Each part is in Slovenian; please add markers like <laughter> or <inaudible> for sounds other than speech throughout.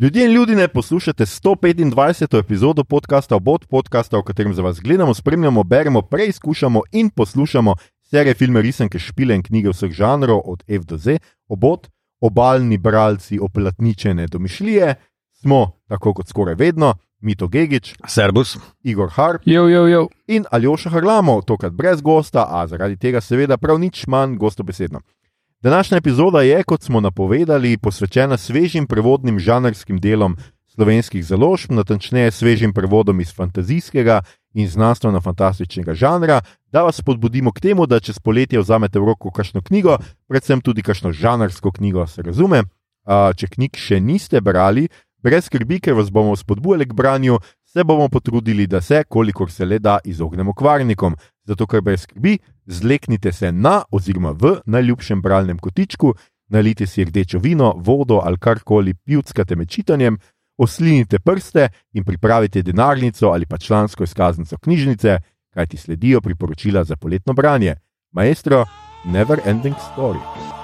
Ljudje in ljudje, poslušate 125. epizodo podcasta Obot, podcasta, v katerem za vas gledamo, spremljamo, beremo, preizkušamo in poslušamo serije, filme, risanke, špile in knjige vseh žanrov, od F do Z. Obot, obaljni bralci oplatničene domišljije, smo, tako kot skoraj vedno, Mito Gigič, Servus, Igor Harp Jo, jo, jo. in Aljoša Harlamo, tokrat brez gosta, a zaradi tega seveda prav nič manj gostobesedno. Današnja epizoda je, kot smo napovedali, posvečena svežim prevodnim žanrskim delom slovenskih založb, natančneje svežim prevodom iz fantazijskega in znanstveno-fantastičnega žanra, da vas spodbudimo k temu, da čez poletje vzamete v roko kakšno knjigo, predvsem tudi kakšno žanrsko knjigo, se razume. Če knjig še niste brali, brez skrbi, ker vas bomo spodbujali k branju, se bomo potrudili, da se, kolikor se le da, izognemo kvarnikom. Zato, ker brez skrbi, zleknite se na oziroma v najljubšem bralnem kotičku, nalijte si rdečo vino, vodo ali karkoli pivskate med čitanjem, oslinite prste in pripravite denarnico ali pa člansko izkaznico knjižnice, kajti sledijo priporočila za poletno branje. Maestro, never ending story.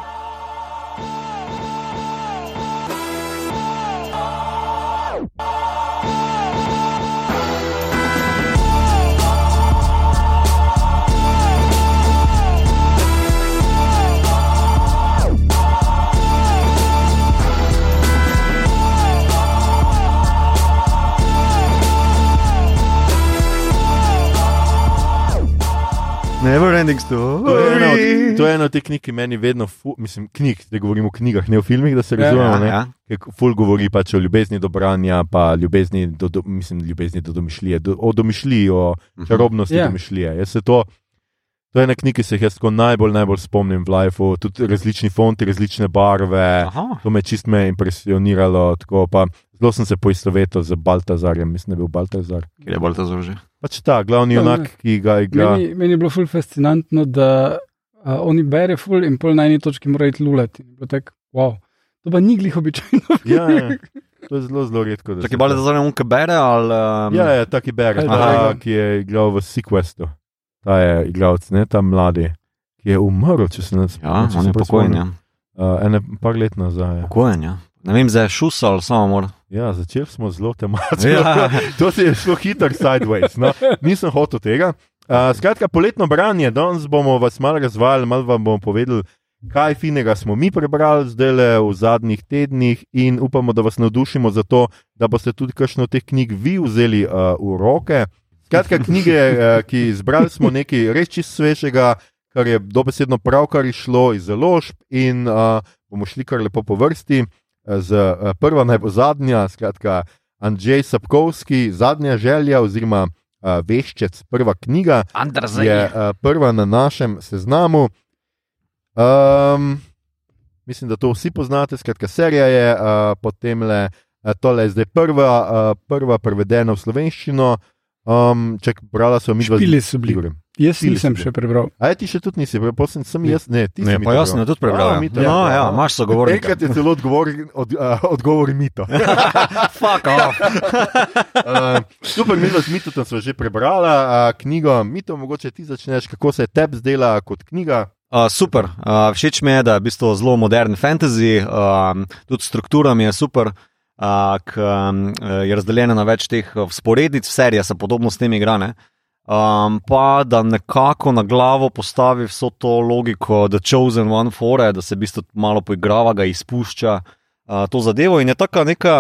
Never ending To je ena story. od, to je ena od teh knjig, ki meni vedno, fu, mislim, knjig, da govorimo o knjigah, ne o filmih, da se Ja, razumemo. Ja, ne. ja. Ki ful govori pač o ljubezni do branja, pa ljubezni do, do, mislim, ljubezni do domišljije, do, o domišljiji, o Mhm. čarobnosti Ja. domišljije. Jaz se to, to je ena knjiga, ki se jih jaz tako najbolj, najbolj spomnim v lifeu, tudi različni fonti, različne barve. Aha. To me čist me impresioniralo. Tako, pa, zelo sem se poistovetil z Baltazarjem, mislim, da je bil Baltazar. Kje je bolj ta zože? Pač ta glavni Ja, junak, ki ga igra. Meni, meni je bilo ful fascinantno, da uh, oni bere ful in pol na eni točki mora iti lulati. Je tako, wow. To pa ni glih običajno. <laughs> Ja, ja. To je zelo, zelo redko. da Čakaj, se bolj to- da zame unke bere ali. Um, Ja, ja, taki bere, Kaj ta, takega? ki je igral v Sequestu. Ta je igralec, ne ta mladi, ki je umrl, če se ne ja če on je pokojen. spomnim. Ja. Uh, ene par let nazaj. ja. Pokojen, ja. Ne vem, je šusal, samo mora. Ja, začeli smo zelo tematsko. Ja. <laughs> to se je šlo hitro sideways. No? Nisem hotel tega. Uh, skratka, poletno branje, danes bomo vas malo razvajali, malo vam bomo povedali, kaj finega smo mi prebrali zdaj le v zadnjih tednih, in upamo, da vas navdušimo za to, da boste tudi kakšno od teh knjig vi vzeli uh, v roke. Skratka, knjige, uh, ki izbrali smo nekaj res čist svežega, kar je dobesedno pravkar išlo iz založb, in uh, bomo šli kar lepo po vrsti. Z uh, prva naj bo zadnja, skratka, Andrzej Sapkovski, zadnja želja, oziroma uh, veščec, prva knjiga je uh, prva na našem seznamu. Um, mislim, da to vsi poznate, skratka, serija je uh, potem le, uh, tole je zdaj prva, uh, prva prevedena v slovenščino. Um, čak, brala sem mi dva Špili so bili. Jaz Špili nisem še prebral. A je ti še tudi nisi, prebral sem, jaz, ne, ti Ne, si mi pa jaz sem tudi A, prebral. Mito, Ja, ja. ja, imaš sogovornika. Enkrat je celo odgovor, od, uh, odgovor mito. <laughs> Fuck off. Uh, <laughs> super, mi z Mitotom smo že prebrala uh, knjigo. Mito, mogoče ti začneš, kako se tebi zdela kot knjiga. Uh, super, uh, všeč mi je, da je v bistvu zelo modern fantasy, um, tudi struktura mi je super, uh, k, um, je razdeljena na več teh sporednic, serija se podobno s tem igra. ne. Um, pa da nekako na glavo postavi vso to logiko, da Chosen One Fore, da se v bistvu malo poigrava, ga izpušča uh, to zadevo in je taka neka.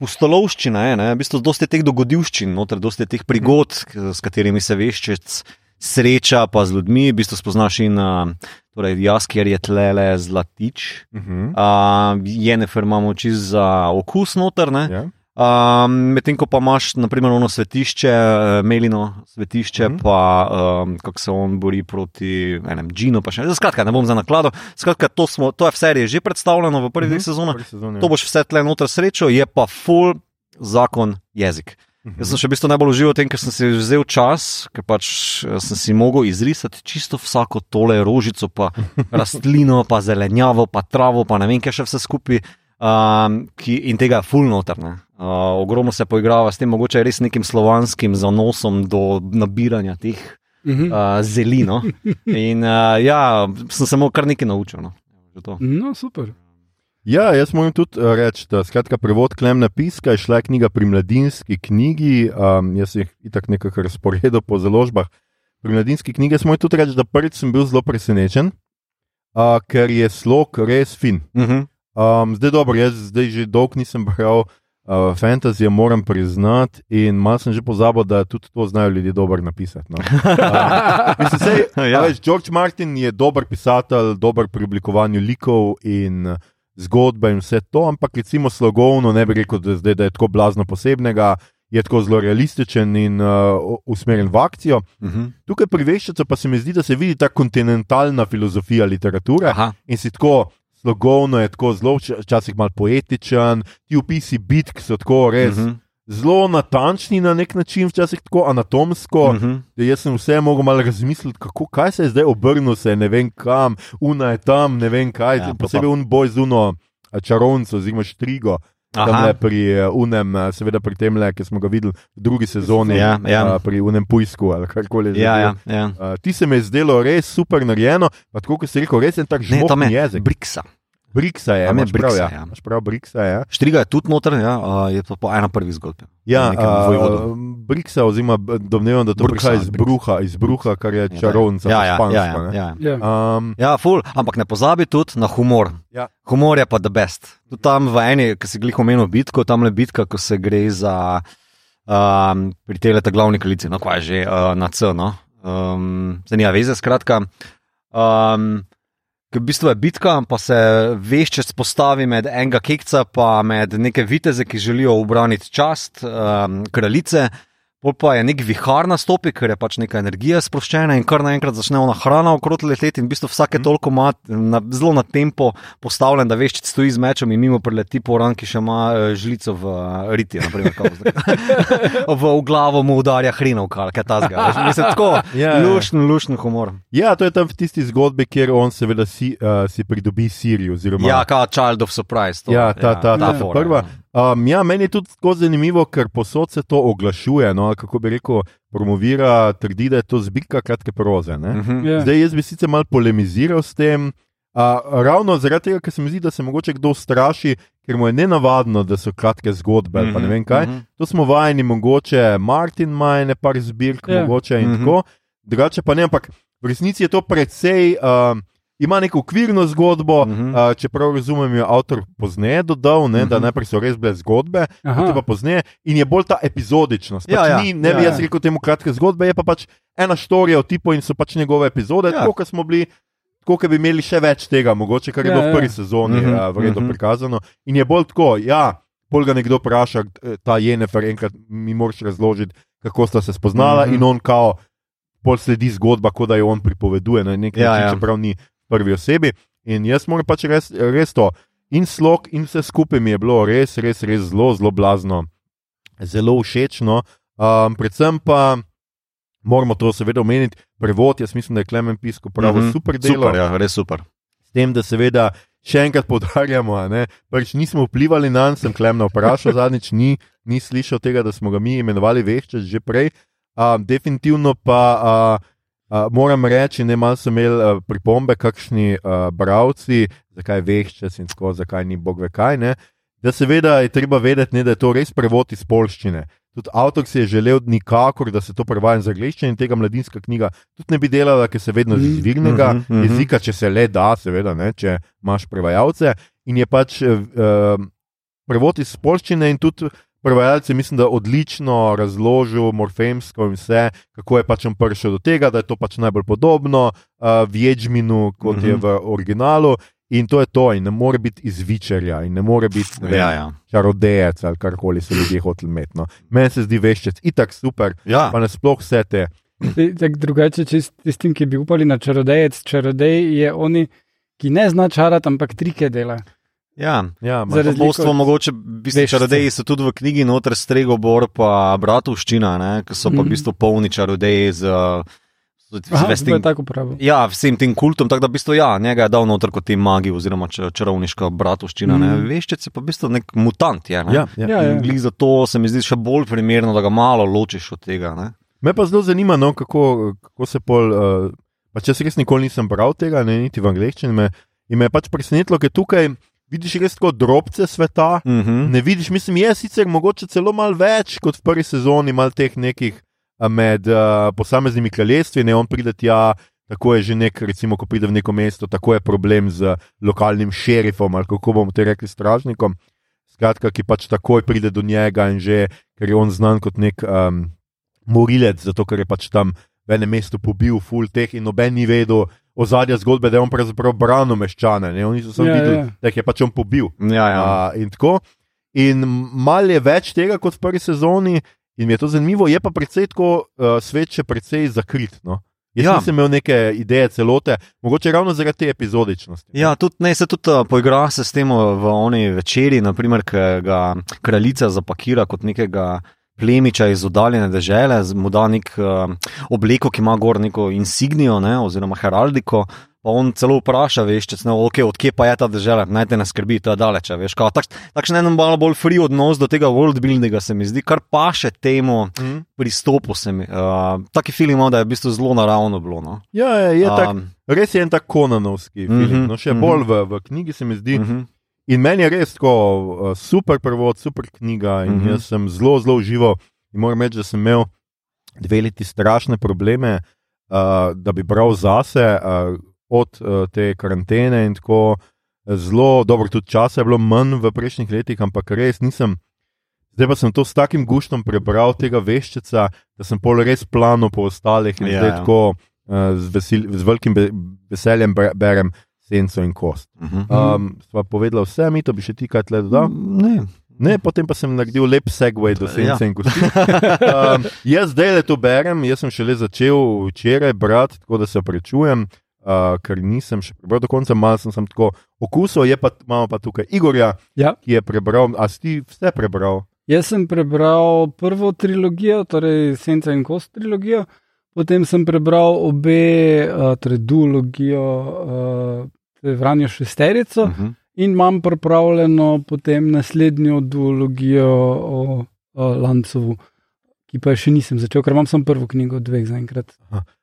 Pustolovščina je, ne? v bistvu dosti teh dogodivščin, noter, dosti teh prigod, s katerimi se veščec sreča, pa z ljudmi, v bistvu spoznaš in uh, torej jaz, ker je tlele zlatič. Uh -huh. Uh, Jenefer imamo čist za okus noter, ne? ja. Um, Medtem ko pa imaš, naprimer, ono svetišče, eh, Melino svetišče, mm -hmm. pa um, kako se on bori proti enem Džinu. pa še- Skratka, ne bom za naklado. Skratka, to, smo, to je v seriji že predstavljeno v prvih Mhm. dveh sezonah. Prvi sezon, ja. To boš vse tle noter srečo, je pa full zakon jezik. Mhm. Jaz sem še v bistvu najbolj užival v tem, ker sem si vzel čas, ker pač eh, sem si mogel izrisati čisto vsako tole rožico, pa <laughs> rastlino, pa zelenjavo, pa travo, pa ne vem, kaj še vse skupaj. Um, ki, in tega full notrne. Uh, ogromno se poigrava s tem, mogoče res nekim slovanskim zanosom do nabiranja teh Mhm. uh, zelino. In uh, ja, sem se mu kar nekaj naučil. No. No, super. Ja, jaz moram tudi eh, reči, da skratka, prevod Klemna Piska je šla knjiga pri mladinski knjigi. Um, jaz sem jih itak nekako razporedil po založbah. Pri mladinski knjigi moral tudi reči, da prvič sem bil zelo presenečen, uh, ker je slog res fin. Uh -huh. Um, zdaj dobro, jaz zdaj že dolgo nisem bral uh, fantasy, moram priznati, in malo sem že pozabil, da tudi to znajo ljudje dobro napisati. No. Uh, <laughs> mislim, sej, Ja. veš, George Martin je dober pisatelj, dober pri oblikovanju likov in uh, zgodbe in vse to, ampak recimo slogovno ne bi rekel, da, zdaj, da je tako blazno posebnega. Je tako zelo realističen in uh, usmerjen v akcijo. Uh -huh. Tukaj pri Veščicu pa se mi zdi, da se vidi ta kontinentalna filozofija literature. Aha. In si tako slogovno je tako zelo, vč- včasih malo poetičen, ti opisi bitk so tako res uh Mhm. -huh. zelo natančni na nek način, včasih tako anatomsko. Uh Mhm. -huh. Jaz sem vse mogel malo razmisliti, kako, kaj se je zdaj obrnil, se ne vem kam, una je tam, ne vem kaj. Ja, posebej un boj z uno a, čarovnico, oziroma štrigo. Pri eh, unem, eh, seveda pri tem, ki smo ga videli v drugi sezoni, Ja, ja. a, pri unem pujsku ali karkoli. že Ja, ja, ja. Uh, ti se mi je zdelo res super narejeno, pa tako kot si rekel, res je tak Ne, tam žmohni je jezik. Briksa. Briksa je, je imaš prav, Briksa, ja. ja. Imaš prav, Briksa je. Štriga je tudi noter, ja, a, je to po ena prvi zgodbi. Ja, vojvodu. uh, Briksa, oziroma domnevam, da to Bruksa, prihaja iz bruha, iz bruha, kar je Ja, čarovnica, ja, ja, špansko. ja, ja, ja. Ja. Um, Ja, ful, ampak ne pozabi tudi na humor. Ja. Humor je pa the best. Tudi tam v eni, ki si glih omenil bitko, tam le bitka, ko se gre za um, pri tej leta glavni kraljici, no kaj že uh, na C. No? Um, se nija veze, skratka. Um, Ker v bistvu je bitka, pa se veščec postavi med enega kekca in med neke viteze, ki želijo obraniti čast um, kraljice. Pol pa je nek vihar nastopi, ker je pač neka energija sproščena in kar naenkrat začne ona hrana okrog leteti in v bistvu vsake toliko ima na, zelo na tempo postavljen, da veš, če stoji z mečem in mimo preleti po ran, ki še ima eh, žlico v eh, riti, naprimer, <laughs> v, v glavo mu udarja hrinovka, kaj ta zga. Mislim, tako, <laughs> Ja, ja. lušen, lušen humor. ja, to je tam v tisti zgodbi, kjer on seveda si, uh, si pridobi Sirijo. Oziroma, Ja, kot Child of Surprise. To, Ja, ta, ta, ta, ta fora, prva. Ja. Um, ja, meni je tudi tako zanimivo, ker posod se to oglašuje. No, kako bi rekel, promovira, trdi, da je to zbirka kratke proze. ne. Mhm. Ja. Zdaj, jaz bi sicer malo polemiziral s tem, a, ravno zaradi tega, ker se mi zdi, da se mogoče kdo straši, ker mu je nenavadno, da so kratke zgodbe ali pa ne vem kaj. Mhm. To smo vajeni, mogoče Martin ima ene par zbirk, Ja. yeah. mogoče in Mhm. mm -hmm. tako, drugače pa ne, ampak v resnici je to precej. Um, Ima neko okvirno zgodbo, uh. -huh. uh, čeprav razumem, jo avtor pozneje dodal, ne, uh -huh. da Mhm. najprej so res bile zgodbe, potem pa pozneje in je bolj ta epizodičnost. Pač Ja, ja. Ni, ne bi Ja, jaz ja. rekel temu kratke zgodbe, je pa pač ena štorija o tipu in so pač njegove epizode, Ja. ja. tako kot smo bili. Tako, da bi imeli še več tega, mogoče, kar je Ja, bilo v ja. prvi sezoni Mhm, uh, vredno mhm. prikazano. In je bolj tako, ja, pol ga nekdo vpraša, eh, ta Jenefer, enkrat mi moraš razložiti, kako sta se spoznala, Mhm. in on kao, pol sledi zgodba, kot da jo on pripoveduje na nek Ja, način, ja. čeprav ni prvi osebi. In jaz moram pač res, res to. In slog, in vse skupaj mi je bilo res, res, res zelo, zelo blazno, zelo všečno. Um, predvsem pa moramo to seveda omeniti, prevod, jaz mislim, da je Klemen Pisko pravi Mhm. super delo. Super, ja, res super. S tem, da seveda še enkrat ne, pač nismo vplivali na njega, sem Klemna vprašal <laughs> zadnjič, ni, ni slišal tega, da smo ga mi imenovali veščec že prej. Um, definitivno pa uh, uh, moram reči, ne malo so imeli uh, pripombe, kakšni uh, bravci, zakaj veščec in tako, zakaj ni bog ve kaj. Ne? Da seveda je treba vedeti, ne, da je to res prevod iz polščine. Tudi avtor si je želel nikakor, da se to prevaja z angleščine in tega mladinska knjiga tudi ne bi delala, ker se vedno z Mhm, izvirnega mhm, mhm. jezika, če se le da, seveda, ne, če imaš prevajalce. In je pač uh, prevod iz polščine in tudi prevajalci, mislim, da odlično razložil morfemsko in vse, kako je pač on prišel do tega, da je to pač najbolj podobno uh, v Ječminu, kot Mhm. je v originalu. In to je to, in ne more biti izvičarja, in ne more biti ne vem, Ja, ja. čarodejec ali karkoli so ljudje hoteli imeti. No. Meni se zdi veščec, itak super, ja. pa nasploh vse te. Tako drugače, tistim, ki bi upali na čarodejec, čarodej je oni, ki ne zna čarati, ampak trike dela. Ja. Ja, Za razliko od mogoče, veščcev. čarodeji so tudi v knjigi noter stregobor, pa bratovščina, ne, ki so pa v Mhm. bistvu polni čarodeji z, z, z Aha, vestim, tako pravi. Ja, vsem tem kultom, tako da v bistvu ja, njega je dal noter kot ti magi oziroma ča- čarovniška bratovščina. Mm. Veščec je pa v bistvu nek mutant. Je, ne? ja, ja. Ja, ja. zato se mi zdi še bolj primerno, da ga malo ločiš od tega. Ne? Me pa zelo zanima, no, kako, kako se pol. Uh, pa če res nikoli nisem bral tega, ne, niti v angleščini, me, in me je pač presenetilo, ker tukaj vidiš res tako drobce sveta. Uh -huh. Ne vidiš, mislim, je sicer mogoče celo malo več kot v prvi sezoni, malo teh nekih med uh, posameznimi kraljestvi, ne on pride tja. Tako je že nek, recimo, ko pride v neko mesto, tako je problem z lokalnim šerifom ali kako bomo te rekli, stražnikom. Skratka, ki pač takoj pride do njega in že, ker je on znan kot nek um, morilec, zato ker je pač tam v enem mestu pobil full teh in noben ni vedel ozadja zgodbe, da je on pravzaprav branil meščane. Ne? Oni so samo Ja, videli, ja. da jih je pač on pobil. Ja, ja. A, in tako. In malo je več tega kot v prvi sezoni, in mi je to zanimivo, je pa predvsej tako uh, svet še precej zakrit. No? Jaz Ja. ja. nisem imel neke ideje celote, mogoče ravno zaradi te epizodičnosti. Ja, tudi ne, se tudi uh, poigra se s tem v oni večeri, naprimer, ki ga kraljica zapakira kot nekega plemiča iz oddaljene dežele, mu da nek uh, obleko, ki ima gor neko insignijo ne, oziroma heraldiko. Pa on celo vpraša, veš, če ne, okay, odkje pa je ta država, naj te ne skrbi, to je daleč. Veš, kao, tak, takšen en malo bolj free odnos do tega worldbuildinga se mi zdi, kar paše temu Mhm. pristopu. Mi, uh, taki film ima, da je v bistvu zelo naravno bilo. No. Ja, je, je tak, Um, res je en tak konanovski Mhm, film. No, še mhm. bolj v, v knjigi se mi zdi. uh -huh. In meni je res tako uh, super prevod, super knjiga. In mm -hmm. jaz sem zelo, zelo užival. In moram reči, da sem imel dve leti strašne probleme, uh, da bi bral zase uh, od uh, te karantene in tako. Zelo dobro, tudi časa je bilo manj v prejšnjih letih, ampak res nisem. Zdaj pa sem to s takim guštom prebral, tega veščica, da sem pol res plano po ostalih in Ja, zdaj ja. tako uh, z, vesil, z velikim veseljem berem senco in kost. Uh -huh. Um, sva povedala vse, mi to bi še ti kaj tle dodal. Ne. Ne, potem pa sem naredil lep segway do sence Ja. in kosti. <laughs> Um, jaz zdaj le to berem, jaz sem šele začel včeraj brati, tako da se prečujem, uh, ker nisem še prebral do konca, malo sem, sem tako okusil, je pa imamo pa tukaj Igorja, Ja. ki je prebral, a si ti vse prebral? Jaz sem prebral prvo trilogijo, torej Senca in Kost trilogijo, potem sem prebral obe, uh, torej duologijo, uh, Vranjo šesterico Uh -huh. in imam pripravljeno potem naslednjo duologijo o, o Lancovu, ki pa še nisem začel, ker imam samo prvo knjigo dveh zaenkrat.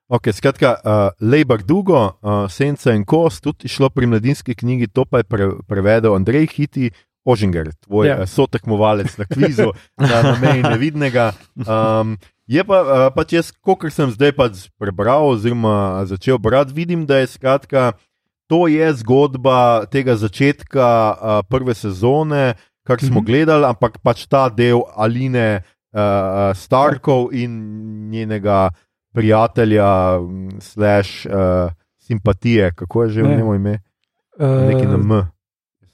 Ok, skratka, uh, Lejbar Dugo, uh, Senca in Kost, tudi šlo pri mladinski knjigi, to pa je pre, prevedel Andrej Hiti. Ožinger, tvoj Ja. yeah. sotekmovalec na kvizu, na meji nevidnega. <laughs> Um, je pa, uh, pač jaz, kot sem zdaj pač prebral, oziroma začel brati, vidim, da je skratka, to je zgodba tega začetka uh, prve sezone, kar smo mm. -hmm. gledali, ampak pač ta del Aline uh, Starkov in njenega prijatelja, mm, slash uh, simpatije, kako je že v Ne. njemu ime, Uh, neki na M,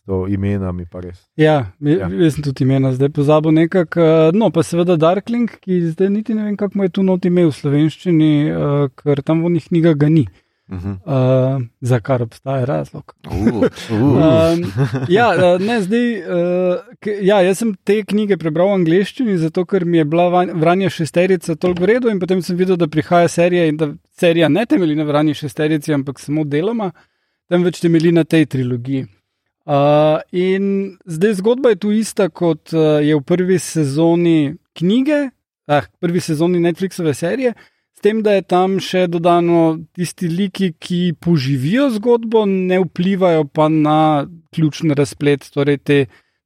to imena mi pa res. Ja, ja. Ja. jaz sem tudi imena zdaj pozabil nekako. Uh, no, pa seveda Darkling, ki zdaj niti ne vem, kako mu je tu noti ime v slovenščini, uh, ker tam v njih knjiga ga ni. Uh -huh. Uh, za kar obstaja razlog. uh, uh. <laughs> Um, ja, uh, ne, zdaj, uh, k, ja, jaz sem te knjige prebral v angleščini, zato ker mi je bila van- Vranja šesterica toliko v redu, in potem sem videl, da prihaja serija in da serija ne temelji na Vranji šesterici, ampak samo deloma, temveč temelji na tej trilogiji. Uh, in zdaj zgodba je tu ista, kot uh, je v prvi sezoni knjige, ah, prvi sezoni Netflixove serije. S tem, da je tam še dodano tisti liki, ki poživijo zgodbo, ne vplivajo pa na ključni razplet, torej te,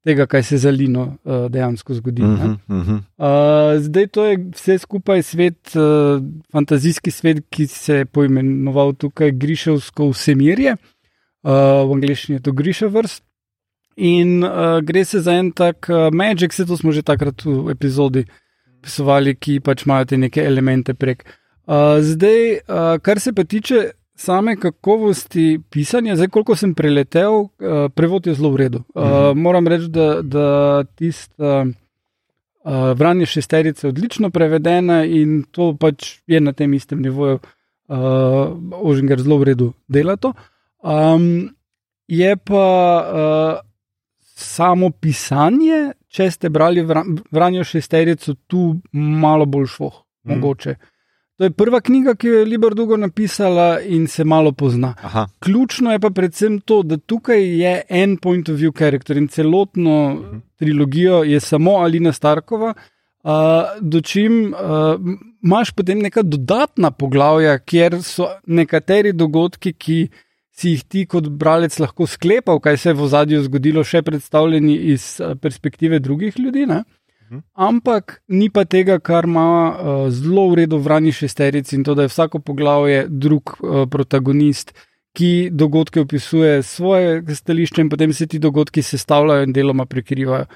tega, kaj se za Lino uh, dejansko zgodi. Uh. -huh. Uh -huh. Uh, zdaj to je vse skupaj svet, uh, fantazijski svet, ki se je poimenoval tukaj Griševsko vsemirje, uh, v angleščini je to Griševrst. In uh, gre se za en tak uh, magic, vse to smo že takrat v epizodi pisovali, ki pač imajo te neke elemente prek. Uh, zdaj, uh, kar se pa tiče same kakovosti pisanja, zdaj koliko sem preletel, uh, prevod je zelo v redu. Uh, moram reči, da, da tista. Uh, Vranje šesterice je odlično prevedena in to pač je na tem istem nivoju, uh, Ožinger zelo v redu dela to. Um, je pa uh, samo pisanje, če ste brali Vra- Vranje šesterico, tu malo bolj švoh, Mhm. mogoče. To je prva knjiga, ki jo je Libor Dugo napisala in se malo pozna. Aha. Ključno je pa predvsem to, da tukaj je en point of view character in celotno Mhm. trilogijo je samo Alina Starkova. Uh, dočim uh, imaš potem neka dodatna poglavja, kjer so nekateri dogodki, ki si jih ti kot bralec lahko sklepal, kaj se je v zadju zgodilo, še predstavljeni iz eh, perspektive drugih ljudi. Ne? Ampak ni pa tega, kar ima uh, zelo v redu vrani šesterici in to, da je vsako poglavje drug uh, protagonist, ki dogodke opisuje svoje stališče in potem se ti dogodki sestavljajo in deloma prekrivajo.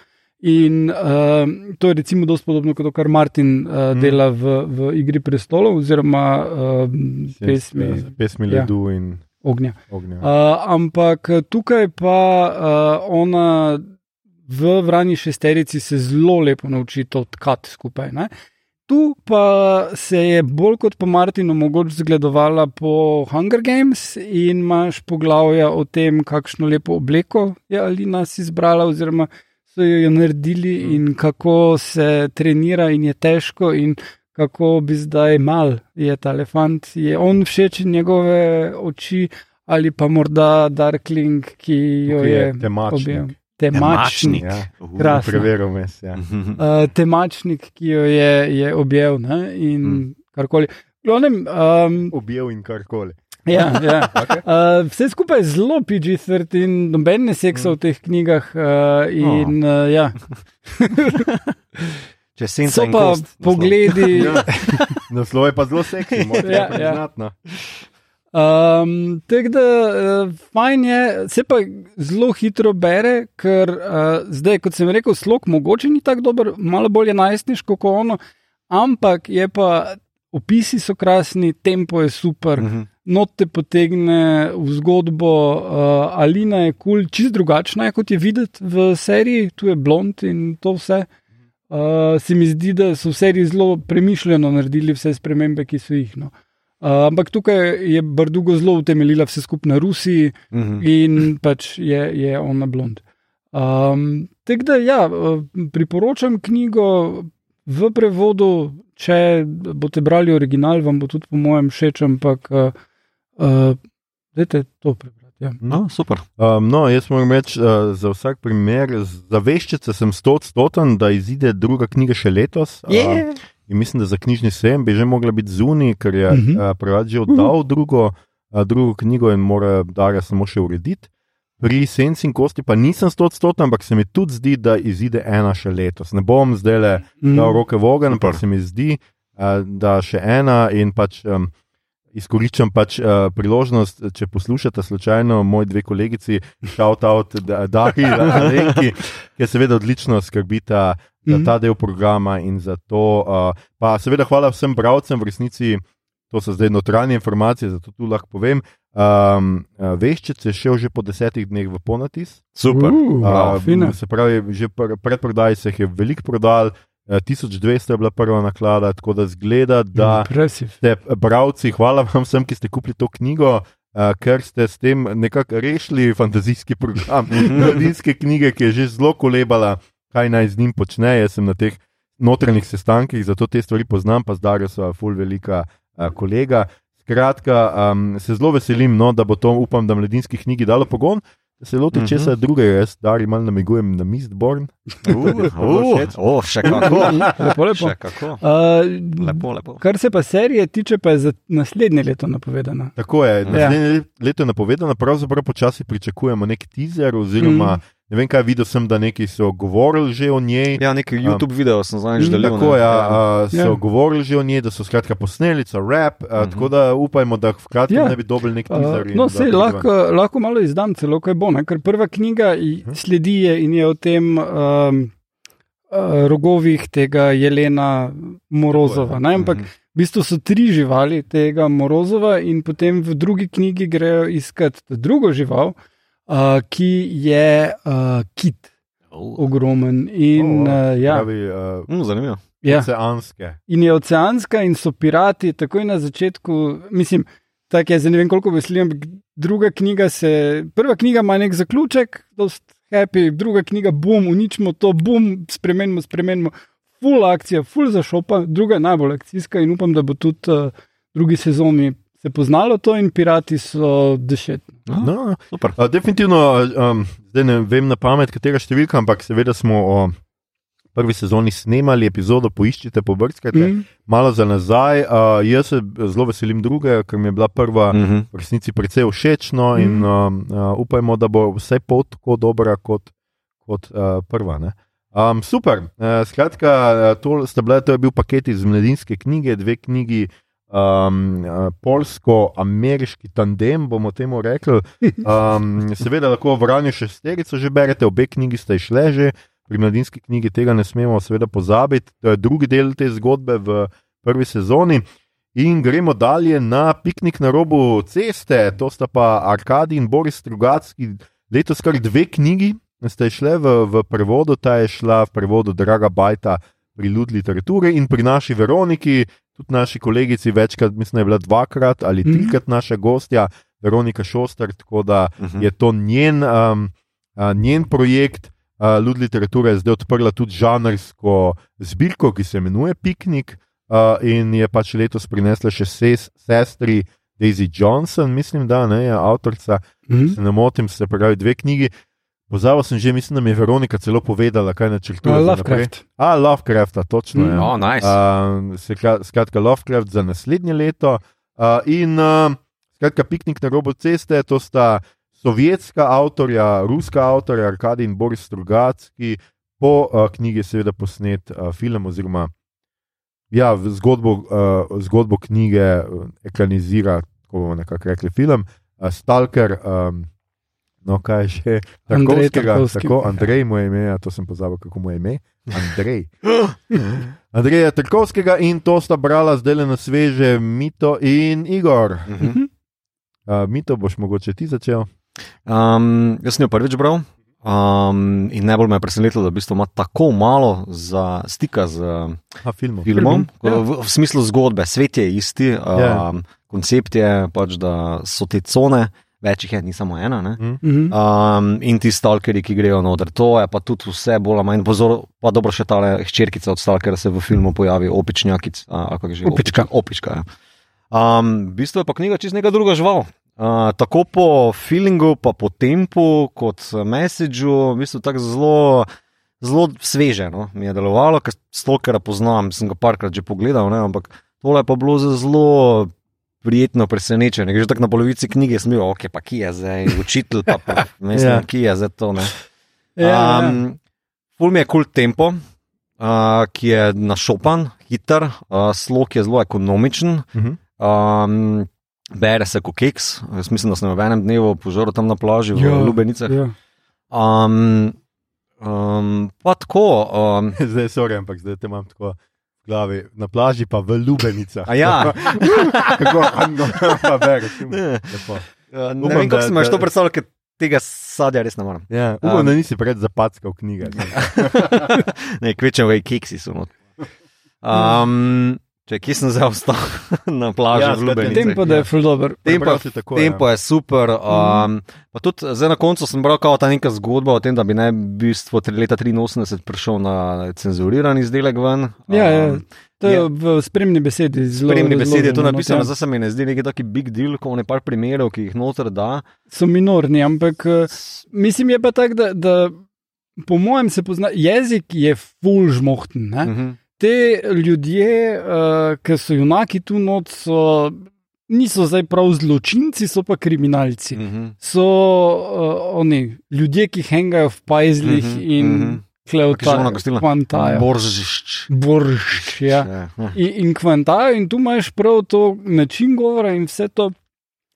In uh, to je recimo dosti podobno kot to, kar Martin uh, mm. dela v, v Igri prestolov oziroma uh, pesmi, pesmi Ledu ja, in Ognja. ognja. Uh, ampak tukaj pa uh, ona v vrani šesterici se zelo lepo nauči to tkati skupaj. Ne? Tu pa se je bolj kot po Martinu mogoče zgledovala po Hunger Games in imaš poglavja o tem, kakšno lepo obleko je Alina si izbrala, oziroma so jo naredili Mm. in kako se trenira in je težko in kako bi zdaj mal je ta elefant. Je on všeč njegove oči ali pa morda Darkling, ki jo je je objel. Temačnik. Ja, Uh, preveril mes. Ja. Uh, temačnik, ki jo je, je objel ne? in Mm. mm. karkoli. Glavnem, um, Objel in karkoli. ja, ja. <laughs> Okay. Uh, vse skupaj je zelo PG-13, noben ne seksa v teh knjigah. Uh, in, uh, ja. <laughs> Če So in pa kost, pogledi. <laughs> Ja. <laughs> Naslov je pa zelo seksi, moram Ja, ja, ja. priznati. no. Um, Tako da, uh, fajn je, se pa zelo hitro bere, ker uh, zdaj, kot sem rekel, slog mogoče ni tako dober, malo bolj je najstniško kot ono, ampak je pa opisi so krasni, tempo je super, Mhm. not te potegne v zgodbo, uh, Alina je kul, cool, čist drugačna je kot je videti v seriji, tu je blond in to vse. Uh, se mi zdi, da so v seriji zelo premišljeno naredili vse spremembe, ki so jih. No. Uh, ampak tukaj je Bardugo zelo utemeljila vse skupaj na Rusiji Mhm. in pač je, je ona blond. Um, Tako da, ja, uh, priporočam knjigo v prevodu, če boste brali original, vam bo tudi po mojem všeč, ampak uh, uh, dajte to prebrati. Ja. No, super. Um, no, jaz moram reči, uh, za vsak primer, za veščice sem stotstoten, da izide druga knjiga še letos. Um, in mislim, da za knjižni sejem bi že mogla biti zunaj, ker je uh Mhm. -huh. uh, prevač že oddal drugo, uh, drugo knjigo in mora Darja samo še urediti. Pri Senci in Kosti pa nisem stotstoten, ampak se mi tudi zdi, da izide ena še letos. Ne bom zdaj le Mm. dal roke v ogenj, ampak se mi zdi, uh, da še ena in pač. Um, Izkoriščam pač uh, priložnost, če poslušate slučajno moji dve kolegici, shout out Dari in <laughs> Alenki, ki seveda odlično skrbita za Mhm. ta del programa in za to. Uh, pa seveda hvala vsem bralcem, v resnici to so zdaj notranje informacije, zato tu lahko povem. Um, uh, veščec je šel že po desetih dneh v ponatis. super. Uh, Uh, fino. se pravi, že pr predprodaj se jih je veliko prodal, 1200 je bila prva naklada, tako da zgleda, da Impresiv. ste bralci, hvala vam vsem, ki ste kupili to knjigo. Uh, ker ste s tem nekako rešili fantazijski program, <laughs> mladinske knjige, ki je že zelo kolebala, kaj naj z njim počne. Jaz sem na teh notranjih sestankih, zato te stvari poznam, pa zdaj so ful velika uh, kolega. Skratka, um, se zelo veselim, no, da bo to, upam, da mladinski knjigi dalo pogon. Da se loti Mhm. česa drugega, jaz dari malo namigujem na Mistborn. Uh, <laughs> uh, oh, še kako. <laughs> Lepo, lepo. Še kako. Uh, Lepo, lepo. Kar se pa serije tiče, pa je za naslednje leto napovedana. Tako je, naslednje leto je napovedano, pravzaprav počasi pričakujemo nek teaser, oziroma mm. ne vem kaj, videl sem, da neki so govorili že o njej. Ja, neki YouTube video sem zadnjič delil. Tako ne. ja, a, so Ja. govorili že o njej, da so skratka posneli, so rap, a, Mhm. tako da upajmo, da hkrati Ja. ne bi dobili nek Uh, teaser. in no, sej, bo lahko, lahko malo izdam, celo kaj bo, ne? ker prva knjiga i- sledi je in je o tem um, uh, rogovih tega Jelena Morozova. Ne? Ampak Mhm. v bistvu so tri živali tega Morozova, in potem v drugi knjigi grejo iskat drugo žival, uh, ki je uh, kit, Oh. ogromen. In, Oh, uh, ja, Pravi, uh, Mm, zanimivo. ja. oceanske. in je oceanska, in so pirati takoj na začetku. Mislim, tako je, zdaj ne vem, koliko veseli, ampak druga knjiga se, prva knjiga ima nek zaključek, dost happy, druga knjiga, bum, uničimo to, bum, spremenimo, spremenimo, full akcija, full za šopa, druga je najbolj akcijska in upam, da bo tudi uh, drugi sezoni se poznalo to in pirati so dešet. No, No, super. Uh, definitivno, um, zdaj ne vem na pamet, katera številka, ampak seveda smo o prvi sezoni snemali epizodo, poiščite, pobrskajte. Mm. Mm. Malo za nazaj, uh, jaz se zelo veselim drugega, ker mi je bila prva Uh -huh. v resnici precej všeč. No, in uh, upajmo, da bo vse pot tako dobra kot, kot uh, prva. Ne. Um, super. Uh, skratka, uh, to, bile, to je bil paket iz mladinske knjige, dve knjigi. Um, uh, Polsko-ameriški tandem, bomo temu rekli. <laughs> Um, seveda lahko v Ranju šesterico že berete, obe knjigi ste išle že, pri mladinski knjigi tega ne smemo seveda pozabiti. To je drugi del te zgodbe v prvi sezoni. In gremo dalje na piknik na robu ceste, to sta pa Arkadi in Boris Strugacki, letos kar dve knjigi, ste šle v, v prevodu, ta je šla v prevodu Draga Bajta pri Lud literature in pri naši Veroniki, tudi naši kolegici, večkrat, mislim, je bila dvakrat ali Mhm. trikrat naša gostja, Veronika Šoster, tako da Uh -huh. je to njen, um, a, njen projekt. Uh, Lud literatura je zdaj odprla tudi žanrsko zbirko, ki se imenuje Piknik, uh, in je pač letos prinesla še ses, sestri Daisy Johnson, mislim, da ne, je avtorica, Mm. se ne motim, se pravi dve knjigi. Pozabil sem že, mislim, da mi je Veronika celo povedala, kaj načrtuje. naprej. Lovecraft. A, Lovecrafta, točno. Mm. je. Oh, nice. Uh, sekra- skratka, Lovecraft za naslednje leto. Uh, in uh, skratka, piknik na robu ceste, to sta sovjetska avtorja, ruska avtorja, Arkadi in Boris Strugacki, po uh, knjigi je seveda posnet uh, film, oziroma ja, zgodbo, uh, zgodbo knjige uh, ekranizira, tako bomo nekako rekli, film. Uh, Stalker, um, no kaj je že, Andrej Tarkovskega, Tarkovski. tako, Andrej mu je ime, ja, to sem pozabil, kako mu je ime. Andrej. <gasps> Andreja Trkovskega in to sta brala zdaj na sveže, Mito in Igor. Uh -huh. Uh, Mito, boš mogoče ti začel? Um, jaz sem jo prvič bral. Um, in najbolj me je presenetilo, da v bistvu ima tako malo za stika z A, filmom, Filmom, ja. v, v smislu zgodbe. Svet je isti, um, Ja. koncept je pač, da so te cone, več jih je, ni samo ena. Ne? Mm. Um, in ti stalkerji, ki grejo noter, to je pa tudi vse bolj ali manj pozor, pa dobro še ta hčerkica od stalkera se v filmu pojavi, opičnjakic, ali kako je že. Opička. Opička. opička ja. um, v bistvu je pa knjiga čist neka druga žival. Uh, tako po feelingu, pa po tempu, kot messageu, v bistvu tako zelo. Zelo sveže no, mi je delovalo, ker stalkera poznam, sem ga parkrat že pogledal, ne, ampak tole je pa bilo zelo prijetno presenečenje. Že tako na polovici knjige sem bil, ok, pa ki je zdaj, učitelj, pa, pa mislim, Ja. ki je zdaj to. Ne. Ja, ja. Um, ful mi je kul tempo, uh, ki je našopan, hiter, uh, slog je zelo ekonomičen. Uh -huh. Um, bere se kot keks, jaz mislim, da sem v enem dnevu požrl tam na plaži v Ja, Lubenicah. Ja. Um, um, pa tako. Um, <laughs> Zdaj, sorry, ampak zdaj te imam tako glavi, na plaži pa v Lubenicah. a ja, <laughs> Kako Anno, pa bereš. Ne. Uh, ne Upam, vem, kako si imaš to predstavljal, ker tega sadja res ne morem. Ja, upam, Um. da nisi pred zapackal knjige. ne, <laughs> kvečem, vej, keksi so. Um, če kje sem zdaj ostal <laughs> na plaži Ja, v skratka, Lubenicah. Tempo, je ful dober. Tempo, tako, tempo je super. Um, pa tudi zdaj na koncu sem bral kao ta neka zgodba o tem, da bi naj v bistvu leta 83 prišel na cenzuriran izdelek ven. Ja, ja. Um, To je v spremni besedi zelo. Spremni besedi je to napisano, ja. zdaj se mi ne zdi neki taki big deal, kot nekaj primerov, ki jih noter da. So minorni, ampak eh, mislim je pa tako, da, da po mojem se pozna, jezik je ful žmohten. Ne? Uh -huh. Te ljudje, uh, ki so junaki tu not, so, niso zdaj prav zločinci, so pa kriminalci. Uh -huh. So uh, oni ljudje, ki hengajo v pajzlih Mhm, in mhm. Ki so ona gostilna. kvantajo. Boržišč. Borš, ja. Ja. In, in kvantajo, in tu imaš prav to način govora, in vse to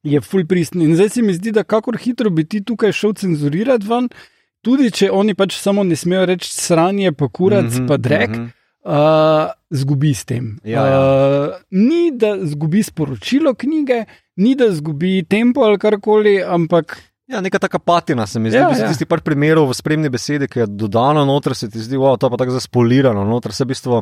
je full pristno. In zdaj se mi zdi, da kakor hitro bi ti tukaj šel cenzurirati ven, tudi če oni pač samo ne smejo reči sranje, pa kurac, mm Mhm, -hmm, pa drek, mm mhm. -hmm. Uh, zgubi s tem. Ja, ja. Uh, ni da zgubi sporočilo knjige, ni da zgubi tempo ali karkoli, ampak Ja, neka taka patina se mi zdi. Ja, Ja, ja. Tisti par primerov v spremni besedi, ki je dodano noter, se ti zdi, wow, to pa tako zaspolirano noter. Se v bistvu,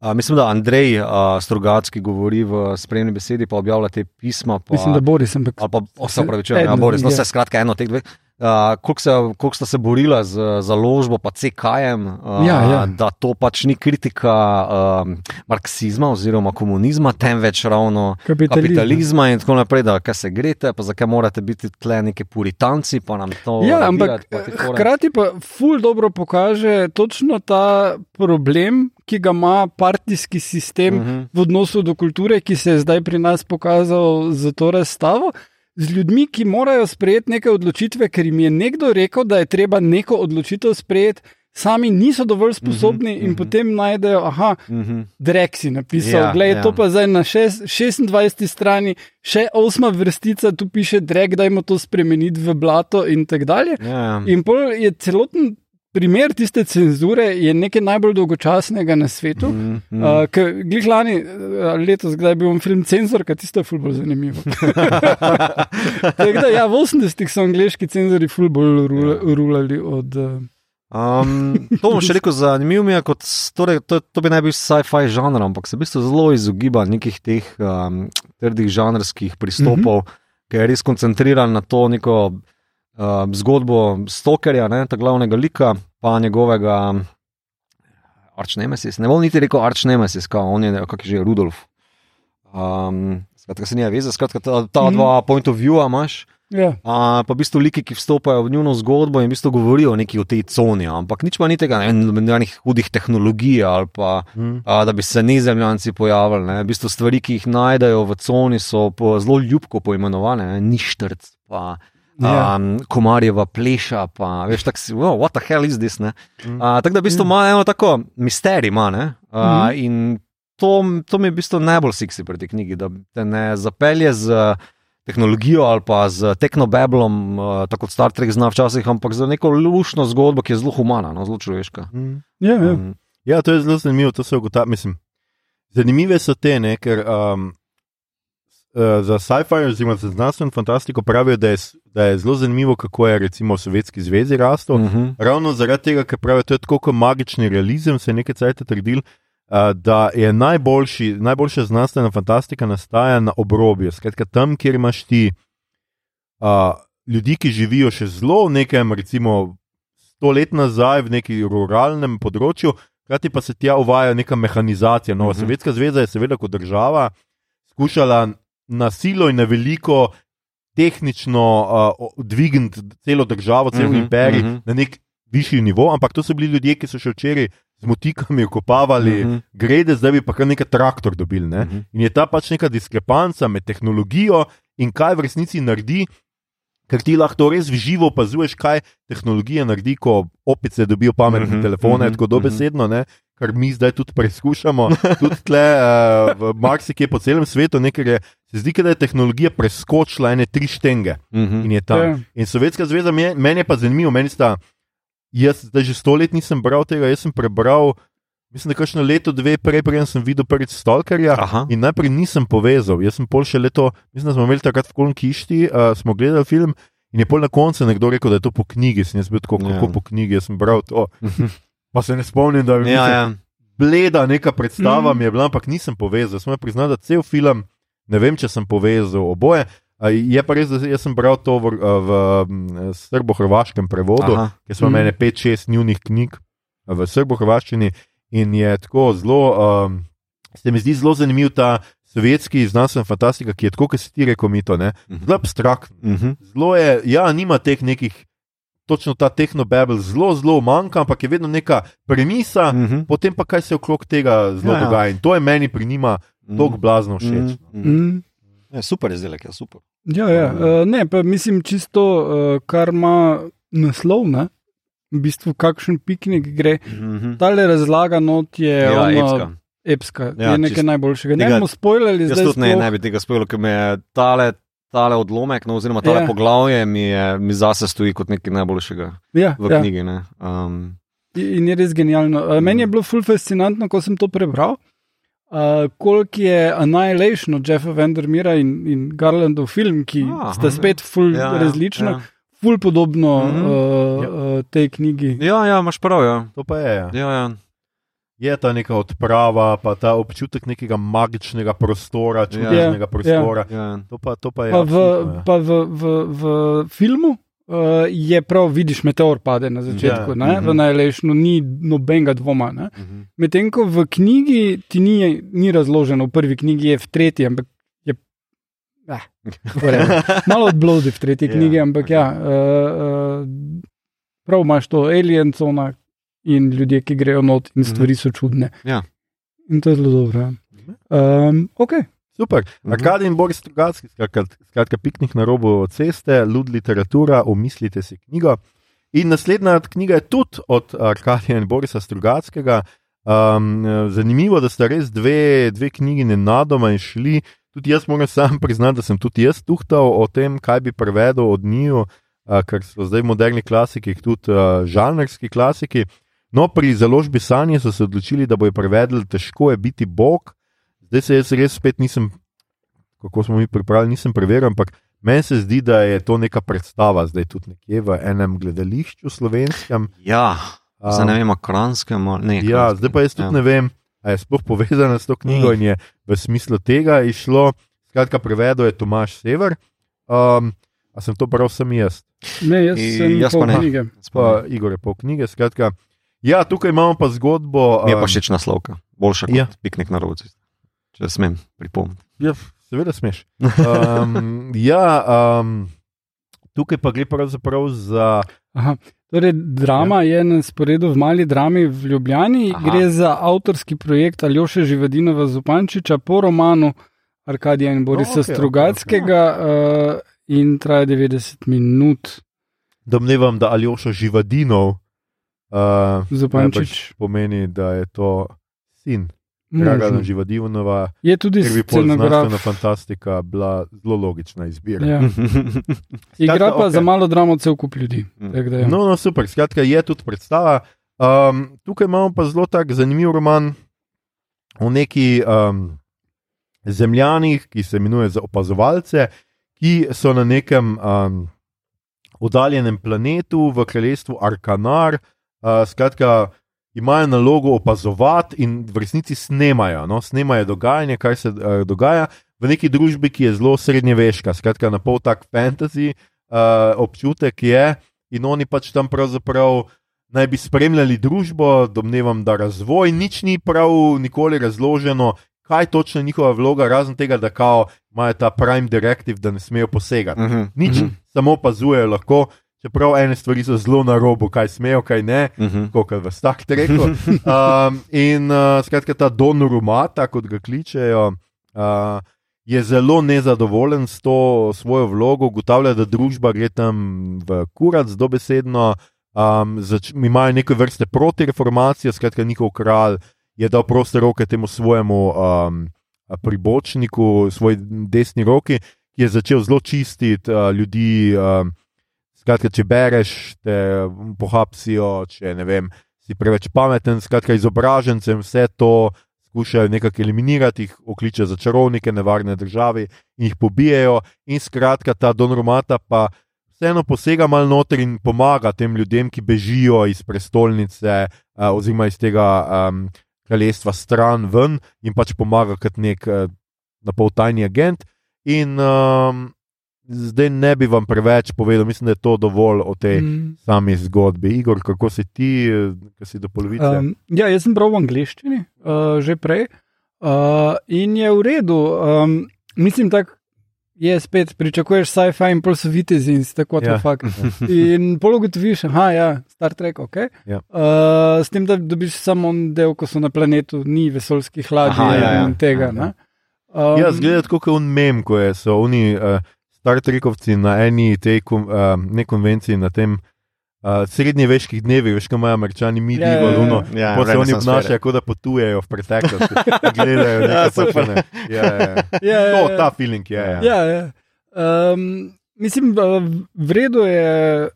a, mislim, da Andrej a, Strugacki govori v spremni besedi, pa objavlja te pisma. Pa, mislim, da Boris, ampak Ali pa, o, se Se- pravi, če eden, Boris, no, ja. vse skratka, eno od teh dveh. Uh, koliko, se, koliko sta se borila z založbo, pa CKM, uh, Ja, ja. da to pač ni kritika uh, marksizma oziroma komunizma, temveč ravno Kapitalizma. kapitalizma in tako naprej, da kaj se greste, pa zakaj morate biti tle neki puritanci, pa nam to. Ja, ampak pa hkrati pa ful dobro pokaže točno ta problem, ki ga ima partijski sistem uh Mhm. -huh. v odnosu do kulture, ki se je zdaj pri nas pokazal za to razstavo. Z ljudmi, ki morajo sprejeti neke odločitve, ker jim je nekdo rekel, da je treba neko odločitev sprejeti, sami niso dovolj sposobni, uh -huh, in uh -huh. potem najdejo, aha, Mhm. Drek si napisal, Ja, gled, ja. ja. to pa zdaj na šest, 26. strani, še osma vrstica, tu piše Drek, dajmo to spremeniti v blato in tako dalje. Ja, ja. In pol je celoten primer tiste cenzure je nekaj najbolj dolgočasnega na svetu. Mhm, mhm. Uh, Glej, lani, uh, letos, kdaj je bil film Cenzor, kaj tisto je ful bolj zanimivo. <laughs> Tako da, ja, v 80-ih so angliški cenzori ful bolj rula- rulali od. Uh, Um, to bom še rekel, zanimivo mi je, kot, torej, to, to bi naj bil sci-fi žanr, ampak se v bistvu zelo izogiba nekih teh um, trdih žanrskih pristopov, mm -hmm. ki je res koncentriran na to neko uh, zgodbo Stokerja, ne, ta glavnega lika, pa njegovega Arčnemesis. Ne bom niti rekel Arčnemesis, kao on je, kak je že Rudolf. Um, skratka, se nije veze, skratka, ta, ta Mhm. dva point of view imaš. ja. A, pa v bistvu liki, ki vstopajo v njuno zgodbo in v bistvu govorijo nekaj o tej coni, ampak nič pa ni tega, ne nobenih hudih tehnologij ali pa. Mm. A, da bi se nezemljanci pojavili. Ne. V bistvu stvari, ki jih najdejo v coni, so po, zelo ljubko poimenovane, ne. ništrc, pa Ja. um, komarjeva pleša. Pa, veš, tako si, wow, what the hell is this? ne. Mm. A, tako da v bistvu ima eno tako misterij, ima, ne. A, Mhm. in to, to mi je v bistvu najbolj seksi pri tej knjigi, da te ne zapelje z tehnologijo ali pa z teknobeblom, uh, tako kot Star Trek zna včasih, ampak za neko lušno zgodbo, ki je zelo humana, no, zelo človeška. Mm. Ja, ja. Um, Ja, to je zelo zanimivo, to se ugotavlja. Mislim, zanimive so te, ne, ker um, uh, za sci-fi oziroma za znanstveno fantastiko pravijo, da je, da je zelo zanimivo, kako je recimo v Sovjetski zvezi rastel. uh -huh. Ravno zaradi tega, ker pravijo, da je tako kot magični realizem, se je nekaj cajt trdil. Uh, da je najboljši, najboljša znanstvena fantastika nastaja na obrobju, skratka tam, kjer imaš ti uh, ljudi, ki živijo še zelo v nekem, recimo, sto let nazaj, v nekem ruralnem področju, hkrati pa se tja uvaja neka mehanizacija. Nova Mhm. uh -huh. Sovjetska zveza je seveda kot država skušala na silo in na veliko tehnično uh, dvigniti celo državo, cel uh Mhm, -huh, imperij uh mhm. -huh. na nek višji nivo, ampak to so bili ljudje, ki so še včeraj z motikami okopavali uh Mhm. -huh. grede, zdaj bi pa kar nekaj traktor dobili. Ne? Uh. -huh. In je ta pač neka diskrepanca med tehnologijo in kaj v resnici naredi. Ker ti lahko res v živo opazuješ, kaj tehnologija naredi, ko opice dobijo pametne uh -huh, telefone, uh -huh, tako dobesedno, ne? Kar mi zdaj tudi preizkušamo, tudi tle uh, v marsikje po celem svetu, ne, ker je, se zdi, da je tehnologija preskočila ene tri štenge Mhm. in je tam. Ja. In Sovjetska zveza, meni meni je pa zanimivo, meni sta, jaz zdaj že sto let nisem bral tega, jaz sem prebral, mislim, da kakšno leto, dve prej, preden sem videl prvič Stalkerja. Aha. In najprej nisem povezal, jaz sem pol še leto, mislim, da smo imeli takrat v Kolonkišti, uh, smo gledali film. In je pol na koncu nekdo rekel, da je to po knjigi, sem jaz bil tako, Ja. kako po knjigi, jaz sem bral to. <laughs> Pa se ne spomnim, da bi Ja, mislim, ja. bleda neka predstava Mhm. mi je bila, ampak nisem povezal. Sem priznal, da cel film, ne vem, če sem povezal oboje. A Je pa res, da jaz sem bral to v, v mm, srbo-hrvaškem prevodu, Aha. ker smo imeli 5-6 njunih knjig v srbo-hrvaščini in je tako zelo, um, se mi zdi zelo zanimiv ta sovjetski znanstvena fantastika, ki je tako, kot si ti rekel, mito, ne? Mhm. zelo abstraktna. Mhm. Zelo je, ja, nima teh nekih, točno ta tehnobabel, zelo, zelo manjka, ampak je vedno neka premisa, Mhm. potem pa kaj se okrog tega zelo Ja, ja. dogaja. In to je meni pri njima tako blazno všeč. no. Mhm. Mm. Ja, super izdelek, je super. Ja, ja. Uh, ne, pa mislim čisto, uh, kar ima naslov, ne? v bistvu kakšen piknik gre. Mhm. Tale razlaga not je Ja, ono, epska. epska Ja, je nekaj čisto. najboljšega. Ne bomo spoilali Jaz zdaj. tudi ne, sploh. ne bi tega spojil, ker me je tale, tale odlomek, no, oziroma tale Ja. poglavje mi, je, mi zase stoji kot nekaj najboljšega ja, v ja. knjigi. ne. Um, In je res genialno. Uh, meni je bilo ful fascinantno, ko sem to prebral. Uh, koliko je Annihilation od Jeffa Vandermeera in, in Garlandov film, ki Aha, sta spet ful ja, ja, različna, Ja. ful podobno Mhm. uh, Ja. uh, tej knjigi. ja, ja, imaš prav. Ja. To pa je. Ja. Ja, ja. Je ta neka odprava, pa ta občutek nekega magičnega prostora, čudnega Ja, prostora. Ja. To, pa, to pa je. Pa v, absolutno, ja. pa v, v, v filmu uh, je prav, vidiš, meteor pade na začetku, Ja, ja, ne, mhm. v najlejšnu, ni nobenega dvoma. Ne. Mhm. Medtem ko v knjigi ti ni, ni razloženo, v prvi knjigi je v tretji, ampak je. Whatever. <laughs> Malo odblodi v tretji Ja, knjigi, ampak okej. ja, uh, uh, prav imaš to alien cona in ljudje, ki grejo not in stvari so čudne. Ja. In to je zelo dobro. ja. Um, okay. Super. Mhm. Arkadi in Boris Strugatski, skratka, skratka piknik na robu ceste, lud literatura, omislite si knjigo. In naslednja knjiga je tudi od Arkadija in Borisa Strugatskega. Um, zanimivo, da sta res dve, dve knjigi nenadoma išli. Tudi jaz moram sam priznati, da sem tudi jaz tuhtal o tem, kaj bi prevedel od njiju, uh, ker so zdaj moderni klasiki, tudi uh, žanrski klasiki. No, pri založbi Sanje so se odločili, da bojo prevedli Težko je biti Bog. Zdaj se jaz res spet nisem, kako smo mi pripravili, nisem preveril, ampak meni se zdi, da je to neka predstava, zdaj tudi nekje v enem gledališču slovenskem. Ja, Um, zdaj ne vem, kranskem ali ne. Ja, zdaj pa jaz tudi Ja. ne vem, ali je sploh povezana s to knjigo in je v smislu tega išlo. Skratka, prevedel je Tomaš Sever. Um, a sem to prav sem jaz, Ne, jaz I- sem jaz pol pa ne. knjige. pa Igor je pol knjige. Skratka, ja, tukaj imamo pa zgodbo. Mi je pa um, všeč naslovka, boljša kot Ja. piknik na robu. Če smem pripomniti. Ja, seveda smeš. Um, <laughs> ja, um, tukaj pa gre pravzaprav za. Aha. Torej, drama ja. je na sporedu v mali drami v Ljubljani. Aha. Gre za avtorski projekt Aljoša Živadinova Zupančiča po romanu Arkadija in Borisa No, okay, Strugatskega okay. uh, in traja 90 minut. Domnevam, da Aljoša Živadinov uh, Zupančič. pomeni, da je to sin. Dragana Živadinova, Je tudi znanstvena fantastika bila zelo logična izbira. Ja. <laughs> Igra pa okej. za malo dramo cel kup ljudi. Mm. ja. No, no, super, skratka, je tudi predstava. Um, tukaj imamo pa zelo tak zanimiv roman o neki um, zemljanih, ki se imenuje za opazovalce, ki so na nekem um, oddaljenem planetu v kraljestvu Arkanar. Uh, skratka, imajo nalogo opazovati in v resnici snemajo, no, snemajo dogajanje, kaj se uh, dogaja v neki družbi, ki je zelo srednjeveška, skratka, na pol tak fantasy uh, občutek je, in oni pač tam pravzaprav naj bi spremljali družbo, domnevam, da razvoj, nič ni prav nikoli razloženo, kaj točno je njihova vloga, razen tega, da kao imajo ta prime directive, da ne smejo posegati. Mhm, Nič, mhm, samo opazujejo lahko. Čeprav ene stvari so zelo na robu, kaj smejo, kaj ne, mhm. kot v Star Treku. <laughs> Um, in uh, skratka, ta Don Rumata, kot ga kličejo, uh, je zelo nezadovoljen s to svojo vlogo, ugotavlja, da družba gre tam v kurac, dobesedno. Um, zač, imajo neke vrste protireformacijo, skratka, njihov kralj je dal proste roke temu svojemu um, pribočniku, svoji desni roki, ki je začel zelo čistiti uh, ljudi. Um, Skratka, če bereš, te pohapsijo, če ne vem, si preveč pameten, skratka, izobražencem vse to skušajo nekako eliminirati, jih okliče za čarovnike, nevarne države in jih pobijajo. In skratka, ta Don Romata pa vseeno posega malo noter in pomaga tem ljudem, ki bežijo iz prestolnice uh, oziroma iz tega um, kraljestva stran ven in pač pomaga kot nek uh, napol tajni agent. In um, zdaj ne bi vam preveč povedal, mislim, da je to dovolj o tej mm. Sami zgodbi. Igor, kako si ti, ki si do polovice? Um, ja, jaz sem bral v angleščini uh, že prej uh, in je v redu. Um, mislim, da je spet, pričakuješ sci-fi in pol so vitezi in tako Ja. ja. <laughs> fakt. In pol ugotoviš, da ja, Star Trek, ok. Ja. Uh, s tem, da dobiš samo en del, ko so na planetu, ni vesoljskih ladij Aha, ja, ja. in tega. Ja. Um, ja, zgleda tako, kot un mem, ko je, so oni uh, Star Trekovci na eni tej kon, uh, ne konvenciji, na tem uh, srednjeveških dnevih, veš, kaj imajo američani, mi Ja, ja, divo, ja. luno. Ja, Pa se oni obnašajo, kot da potujejo v preteklost, <laughs> gledajo Ja, nekaj super. počne. Ja, ja. <laughs> Ja, ja, To, ja. ta feeling je. Ja. Ja, ja. Um, mislim, da v redu je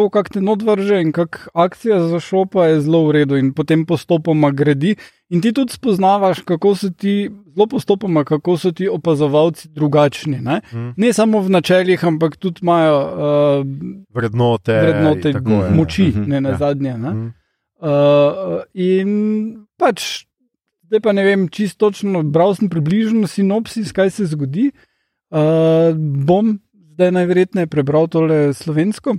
to, kako te odvrže in kako akcija za šopa je zelo v redu in potem postopoma gradi. In ti tudi spoznavaš, kako so ti, zelo postopoma, kako so ti opazovalci drugačni. Ne, Hm. ne samo v načeljih, ampak tudi imajo uh, Vrednote, vrednote tako je, moči, Mhm. ne na Ja. zadnje. Ne. Hm. Uh, in pač, zdaj pa ne vem, čisto točno, bral sem približno sinopsis, kaj se zgodi. Uh, bom zdaj najverjetneje prebral tole slovensko.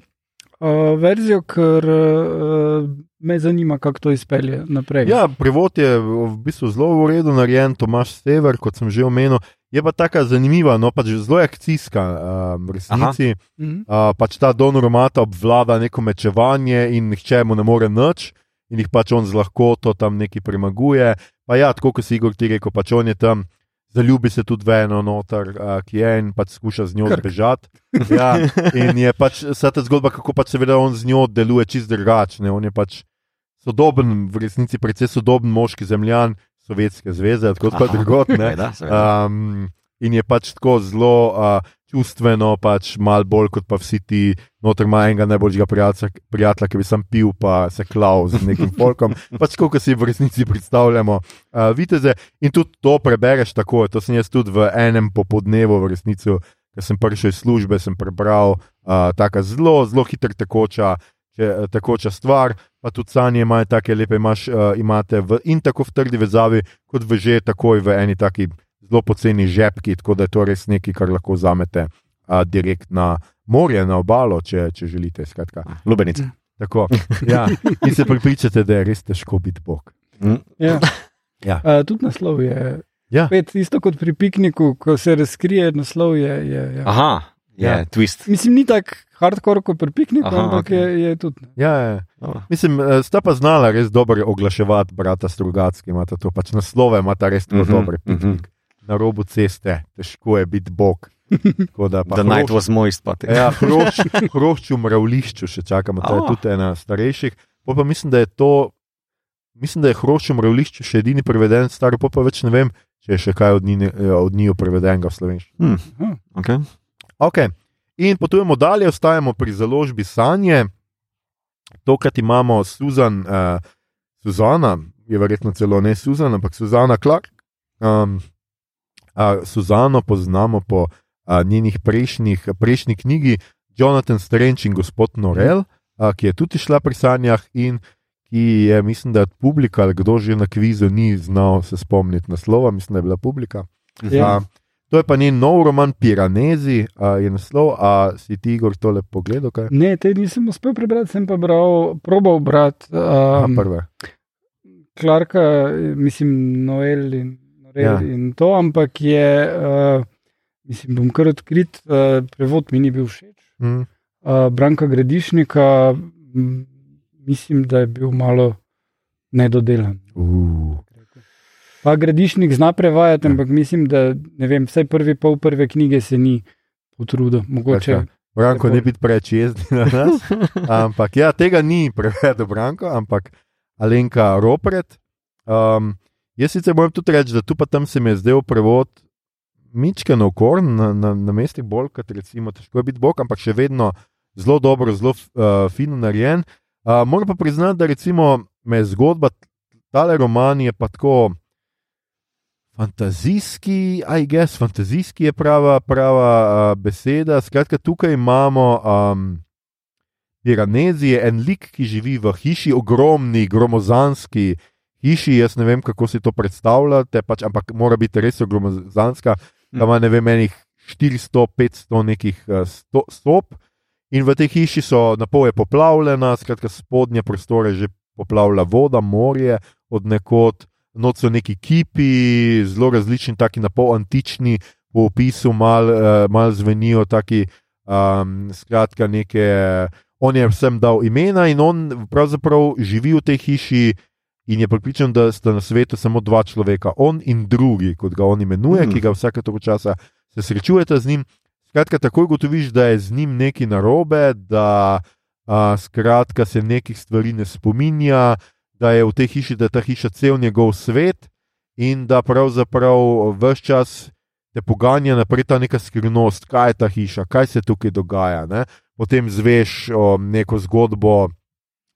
Uh, verzijo, ker uh, me zanima, kako to izpelje naprej. Ja, prevod je v bistvu zelo v redu narejen, Tomaš Sever, kot sem že omenil. Je pa tako zanimiva, no pač zelo je akcijska, um, v resnici. Mhm. Uh, pač ta Don Romata obvlada neko mečevanje in nihče mu ne more nič, in jih pač on z lahkoto tam neki premaguje. Pa ja, tako kot si Igor ti rekel, pač on je tam. Zaljubi se tudi v eno noter, uh, ki je in pač skuša z njo Krk. zbežati. <laughs> Ja, in je pač vsa ta zgodba, kako pač seveda on z njo deluje čist drugačne. On je pač sodoben, v resnici precej sodoben moški zemljan Sovjetske zveze, tako kot drugot. ne. <laughs> Um, in je pač tako zelo uh, čustveno, pač malo bolj kot pa vsi ti, noter ima enega najboljšega prijatelja, prijatelja, ki bi sam pil, pa se klav z nekim <laughs> folkom. pač kot si v resnici predstavljamo. Uh, viteze. In tudi to prebereš tako. To sem jaz tudi v enem popodnevu, v resnici, ker sem prišel iz službe, sem prebral uh, tako zelo, zelo hitro tekoča. Če, takoča stvar, pa tudi sanje imajo tako lepe, imaš, uh, imate v, in tako v trdi vezavi, kot v že takoj v eni taki zelo poceni žepki, tako da je to res nekaj, kar lahko vzamete uh, direkt na morje, na obalo, če, če želite. Skratka, Lubenica. tako, ja. <laughs> In se pripričate, da je res težko biti Bog. Mm. Ja. Ja. Uh, tudi naslov je. Ja. Spet, isto kot pri pikniku, ko se razkrije naslov. Je, je, je. Aha, je Ja. yeah, twist. Mislim, ni tako hardcore kot pri pikniku, Aha, ampak okej. je, je tudi. Ja, ja. Dobro. Mislim, eh, sta pa znala res dobro oglaševati, brata Strugatski, imata to pač naslove, imata res tako Mhm, dobre. mhm. Piknik na robu ceste, težko je biti Bog. <laughs> Da pa The night was moist, pa. Ja, hrošč, <laughs> hrošč v mravlišču še čakamo, to je A. tudi ena starejših. Po pa mislim, da je to, mislim, da je hrošč v mravlišču še edini preveden, staro pa, pa več ne vem, če je še kaj od njih, od njih prevedenega v slovenščino. Hmm. Okay. Okay. In potujemo dalje, ostajamo pri založbi Sanje. Tokrat imamo Suzan, uh, Suzana, je verjetno celo ne Suzana, ampak Suzana Clark. Um, uh, Suzano poznamo po uh, njenih prejšnjih, prejšnji knjigi Jonathan Strange in gospod Norel, uh, ki je tudi šla pri sanjah in ki je, mislim, da je publika, ali kdo že na kvizu ni znal se spomniti naslova, mislim, da je bila publika. Ja. A, to je pa njen nov roman Piranezi, a, je naslov, a si ti, Igor, tole pogledal? Kaj? Ne, te nisem uspel prebrati, sem pa bral, probal brati A, um, prve. Clarka, mislim, Noel in, Ja. in to, ampak je, uh, mislim, bom kar odkrit, uh, prevod mi ni bil všeč. Mm. Uh, Branka Gradišnika, m, mislim, da je bil malo nedodelan. Uh. Pa Gradišnik zna prevajati, Ja. ampak mislim, da ne vem, vsaj prvi pol prve knjige se ni potrudil. Mogoče. Skratka, Branko, Tako. ne biti preveč jezni na nas. <laughs> ampak ja, tega ni prevedel Branko, ampak Alenka Ropret. Um, jaz sicer moram tudi reči, da tu pa tam se mi je zdel prevod Mička na okorn, na, na, na mestih bolj, kot recimo težko je biti Bog, ampak še vedno zelo dobro, zelo uh, fino narejen. Uh, moram pa priznati, da recimo me zgodba, tale roman je pa tako. Fantazijski, aj gess, fantazijski je prava, prava uh, beseda. Skratka, tukaj imamo um, Piranezi, je en lik, ki živi v hiši, ogromni, gromozanski hiši. Jaz ne vem, kako si to predstavljate, pač, ampak mora biti res gromozanska. Tam ima ne vem, enih 400-500 nekih uh, sto, stop. In v tej hiši so na pol je poplavljena, skratka, spodnje prostore že poplavlja voda, morje od nekod noč so neki kipi, zelo različni, taki na pol antični, po opisu mal, uh, mal zvenijo, taki um, skratka neke. On je vsem dal imena in on pravzaprav živi v tej hiši in je pripričan, da sta na svetu samo dva človeka, on in drugi, kot ga on imenuje, Mhm. ki ga vsake toliko časa se srečujete z njim. Skratka, takoj gotoviš, da je z njim nekaj narobe, da a, skratka, se nekih stvari ne spominja, da je v tej hiši, da je ta hiša cel njegov svet in da pravzaprav vse čas te poganja naprej ta neka skrivnost, kaj je ta hiša, kaj se tukaj dogaja. Ne? Potem zveš o neko zgodbo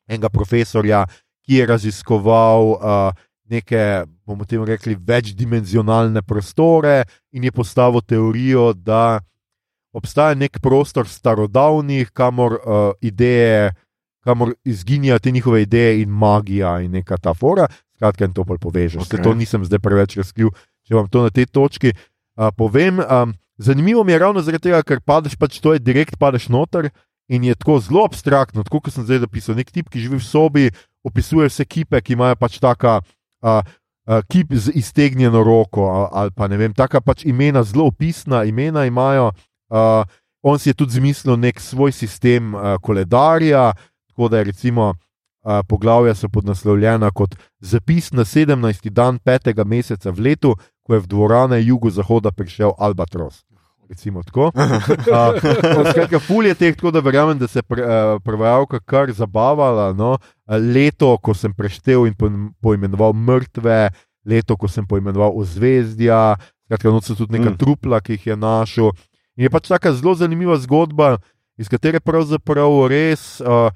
enega profesorja, ki je raziskoval uh, neke, bomo temu rekli, večdimenzionalne prostore in je postavil teorijo, da obstaja nek prostor starodavnih, kamor uh, ideje, kamor izginjajo te njihove ideje in magija in neka ta fora. Skratka, in to pa povežeš. Okay. Okej. To nisem zdaj preveč razkril, če vam to na tej točki uh, povem. Um, zanimivo mi je ravno zaradi tega, ker padeš pač to je direkt, padeš noter in je tako zelo abstraktno, tako kot sem zdaj zapisal. Nek tip, ki živi v sobi, opisuje vse kipe, ki imajo pač taka. Uh, Uh, kip z iztegnjeno roko, ali pa ne vem, taka pač imena, zelo opisna imena imajo. Uh, on si je tudi zmislil nek svoj sistem uh, koledarja, tako da je recimo uh, poglavja so podnaslovljena kot zapis na 17. dan 5. meseca v letu, ko je v dvorane jugozahoda prišel Albatros. Recimo tako. <laughs> Uh, skratka, ful je teh, tako da verjamem, da se je pre, uh, prevajalka kar zabavala. No? Leto, ko sem preštel in po, poimenoval mrtve, leto, ko sem poimenoval ozvezdja, skratka, noč so tudi neka mm. trupla, ki jih je našel. In je pač taka zelo zanimiva zgodba, iz katere pravzaprav res. Uh,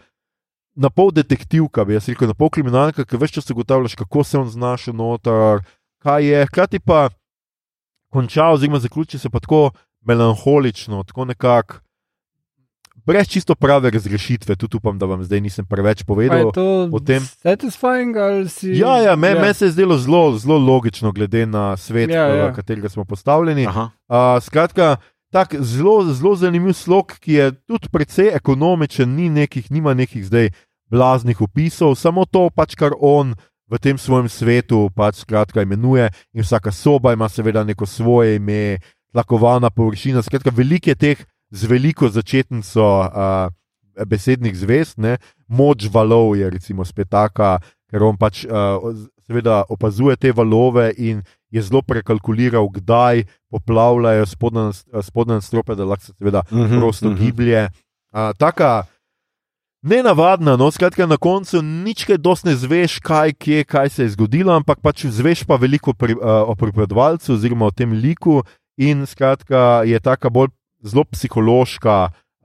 Na pol detektivka, bi jaz rekel, na pol kriminalka, ki več časa ugotavljaš, kako se on znašel noter, kaj je. Hkrati pa konča, oziroma zaključi se pa tako melanholično, tako nekako. Brez čisto prave razrešitve, tudi upam, da vam zdaj nisem preveč povedal o tem. Satisfying ali si. Ja, ja, me, ja. me se je zdelo zelo, zelo logično, glede na svet, ja, ja. v katerega smo postavljeni. Uh, skratka, tak zelo, zelo zanimiv slog, ki je tudi precej ekonomičen, ni nekih, nima nekih zdaj blaznih opisov, samo to pač, kar on v tem svojem svetu pač skratka imenuje, in vsaka soba ima seveda neko svoje ime tlakovana površina. Skratka, veliko je teh z veliko začetnico uh, besednih zvest, ne? moč valov je recimo spet taka, ker on pač uh, seveda opazuje te valove in je zelo prekalkuliral, kdaj poplavljajo spodnje strope, da lahko se seveda uh mhm, -huh, prosto uh mhm. -huh. giblje. Uh, taka, Nenavadna, no, skratka, na koncu nič kaj dosti ne zveš, kaj, kje, kaj se je zgodilo, ampak pač zveš pa veliko pri, uh, o pripovedovalcu oziroma o tem liku, in skratka je taka bolj zelo psihološka,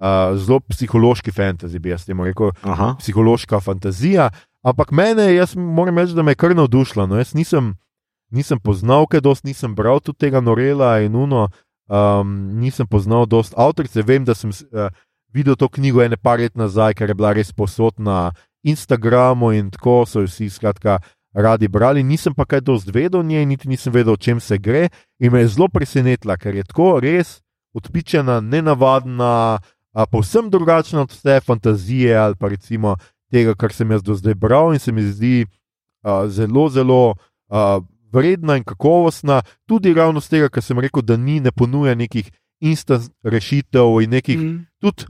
uh, zelo psihološki fantasy, bi jaz temu rekel, Aha. psihološka fantazija. Ampak mene, jaz moram reči, da me je kar navdušila. No, jaz nisem, nisem poznal, kaj dosti nisem bral tudi tega Norela in Uno, um, nisem poznal dosti avtorice. Vem, da sem uh, videl to knjigo ene par let nazaj, ker je bila res posod na Instagramu in tako so vsi skratka radi brali, nisem pa kaj dosti vedel o njej, niti nisem vedel, o čem se gre. In me je zelo presenetila, ker je tako res odpičena, nenavadna, a povsem drugačna od vse fantazije ali pa recimo tega, kar sem jaz do zdaj bral, in se mi zdi a, zelo, zelo. A, Vredna in kakovostna, tudi ravno z tega, ker sem rekel, da ni, ne ponuja nekih instant rešitev in nekih, mm. tudi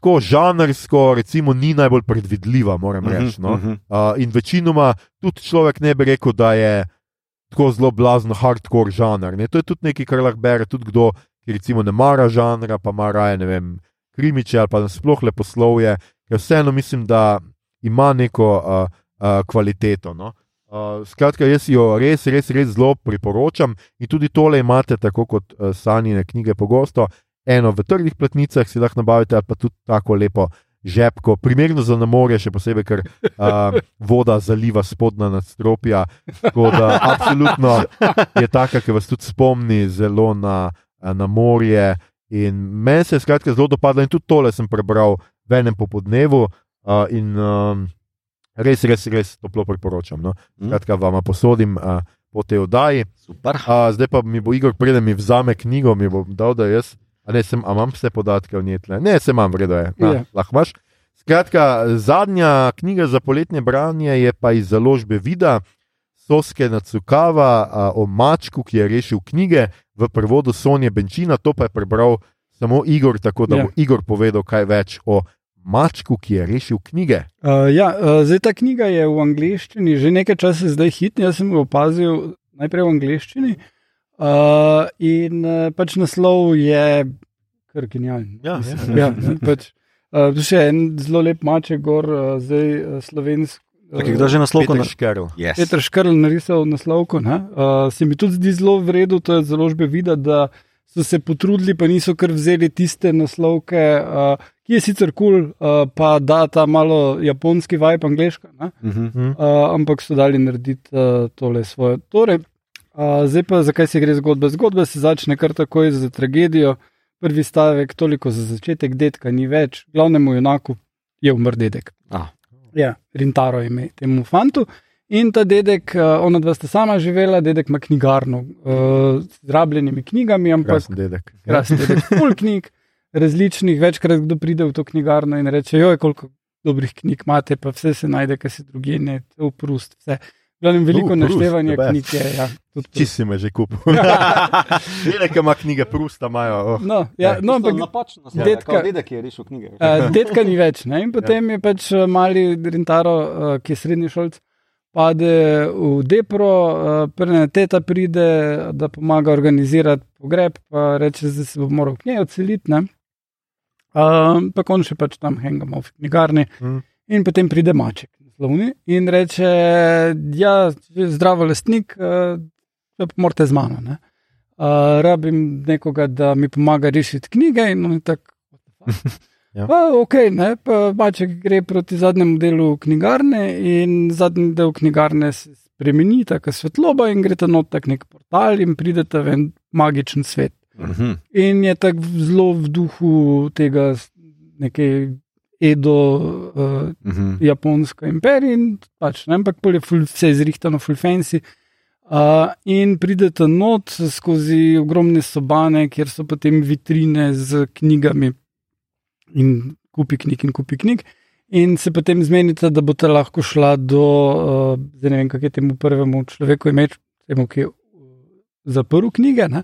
tako žanrsko, recimo, ni najbolj predvidljiva, moram mhm, reči. No? Uh -huh. uh, in večinoma tudi človek ne bi rekel, da je tako zelo blazno hardcore žanr. Ne? To je tudi nekaj, kar lahko bere tudi kdo, ki recimo ne mara žanra, pa ima raje ne vem, krimiče ali pa nasploh leposlovje, ker vseeno mislim, da ima neko uh, uh, kvaliteto. No? Uh, skratka, jaz jo res, res, res zelo priporočam in tudi tole imate, tako kot uh, sanjine knjige, pogosto eno v trdih platnicah, si lahko nabavite, pa tudi tako lepo žepko, primerno za namorje, še posebej, ker uh, voda zaliva spodnja nadstropja. Tako da, absolutno je taka, ki vas tudi spomni zelo na, na morje. In meni se je skratka zelo dopadlo, in tudi tole sem prebral v enem popodnevu. Uh, in um, res, res, res toplo priporočam. No? Mhm. Skratka, vam posodim. Uh, Po tej oddaji. Uh, zdaj pa mi bo Igor, preden mi vzame knjigo, mi bo dal, da jaz Ne, sem, imam vse podatke o njej. Ne, se imam, vredno je. Na, ja. Lahko imaš. Skratka, zadnja knjiga za poletne branje je pa iz založbe Vida, Soske Nacukava o mačku, ki je rešil knjige v prevodu Sonje Benčina. To pa je prebral samo Igor, tako da ja. bo Igor povedal kaj več o mačku, ki je rešil knjige. Uh, ja, uh, zdaj ta knjiga je v angleščini, že nekaj časa zdaj hitna. Jaz sem jo opazil najprej v angleščini. Uh, in uh, pač naslov je kar genijalen. Ja, ja, ja, <laughs> pač, uh, še en zelo lep maček, gor, uh, zdaj uh, slovenski. Kdo že naslovko na Škrl? Yes. Petr Škrl narisal naslovko. Uh, se mi tudi zdi zelo v redu, to je zelo že videti, da so se potrudili, pa niso kar vzeli tiste naslovke, uh, ki je sicer kul, cool, uh, pa da ta malo japonski vibe, angliška, uh -huh. uh, ampak so dali narediti uh, tole svoje. Torej, zdaj pa, zakaj se gre zgodba? Zgodba se začne kar takoj z tragedijo. Prvi stavek, toliko za začetek, detka ni več, glavnemu junaku je umrl dedek. Ah. Ja, Rintaro je ime temu fantu. In ta dedek, ona dva sta sama živela, dedek ima knjigarno uh, z rabljenimi knjigami, ampak krasen dedek. Krasen dedek, full knjig. različnih, večkrat kdo pride v to knjigarno in reče: Joj, koliko dobrih knjig imate, pa vse se najde, kar se druge ne. Vse. Glavnem, veliko Uh, naštevanja knjig je. Ja, tudi Če si me že kupil. <laughs> Nekaj ima knjige Prusta, imajo. Oh. No, ja, no, ampak napačno se- Dedka- dedek je rešil knjige. Uh, <laughs> Dedka ni več. Ne? In potem ja. je pač eh, mali Rintaro, uh, ki je srednji šolc, pade v Depro, uh, prne teta pride, da pomaga organizirati pogreb, pa reče, da se bo moral k njej odseliti. ne. Uh, pa on še pač tam hengamo v knjigarni. Mm. In potem pride maček, naslovni, in reče: Ja, zdravo, lastnik, uh, morate z mano. Ne? Uh, rabim nekoga, da mi pomaga rešiti knjige. In on je tako. <laughs> Ja. Pa, ok, ne, pa Maček gre proti zadnjemu delu knjigarne, in zadnji del knjigarne se spremeni, tako svetloba, in greste not tak nek portal, in pridete v en magičen svet. Mhm. In je tako zelo v duhu tega neke Edo, uh, Mhm. japonska imperija, in pač, ne, ampak je ful, vse izrihtano, full fancy. Uh, in pridete not skozi ogromne sobane, kjer so potem vitrine z knjigami, in kupi knjig, in kupi knjig. In se potem zmenite, da boste lahko šla do, uh, ne vem, kako je temu prvemu človeku ime, temu, ki je uh, zaprl knjige. Ne?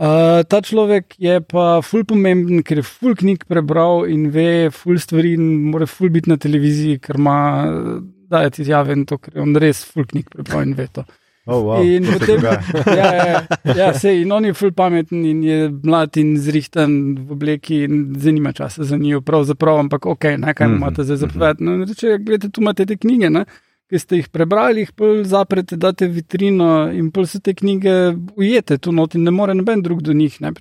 Uh, ta človek je pa ful pomemben, ker je ful knjig prebral in ve ful stvari, in mora ful biti na televiziji, ker ima uh, dajati izjave in to, ker je on res ful knjig prebral in ve to. Oh, wow. In se potem, dogaja. <laughs> ja, ja, ja, sej, in on je ful pameten in je mlad in zrihtan v obleki in zanima časa za njo, pravzaprav, ampak ok, ne, kaj Mhm, imate zdaj zapovedati. No, in reče, gledajte, tu imate te knjige, ne, ki ste jih prebrali, jih pol zaprete, date vitrino in pol se te knjige ujete tu not in ne more noben drug do njih. Ne.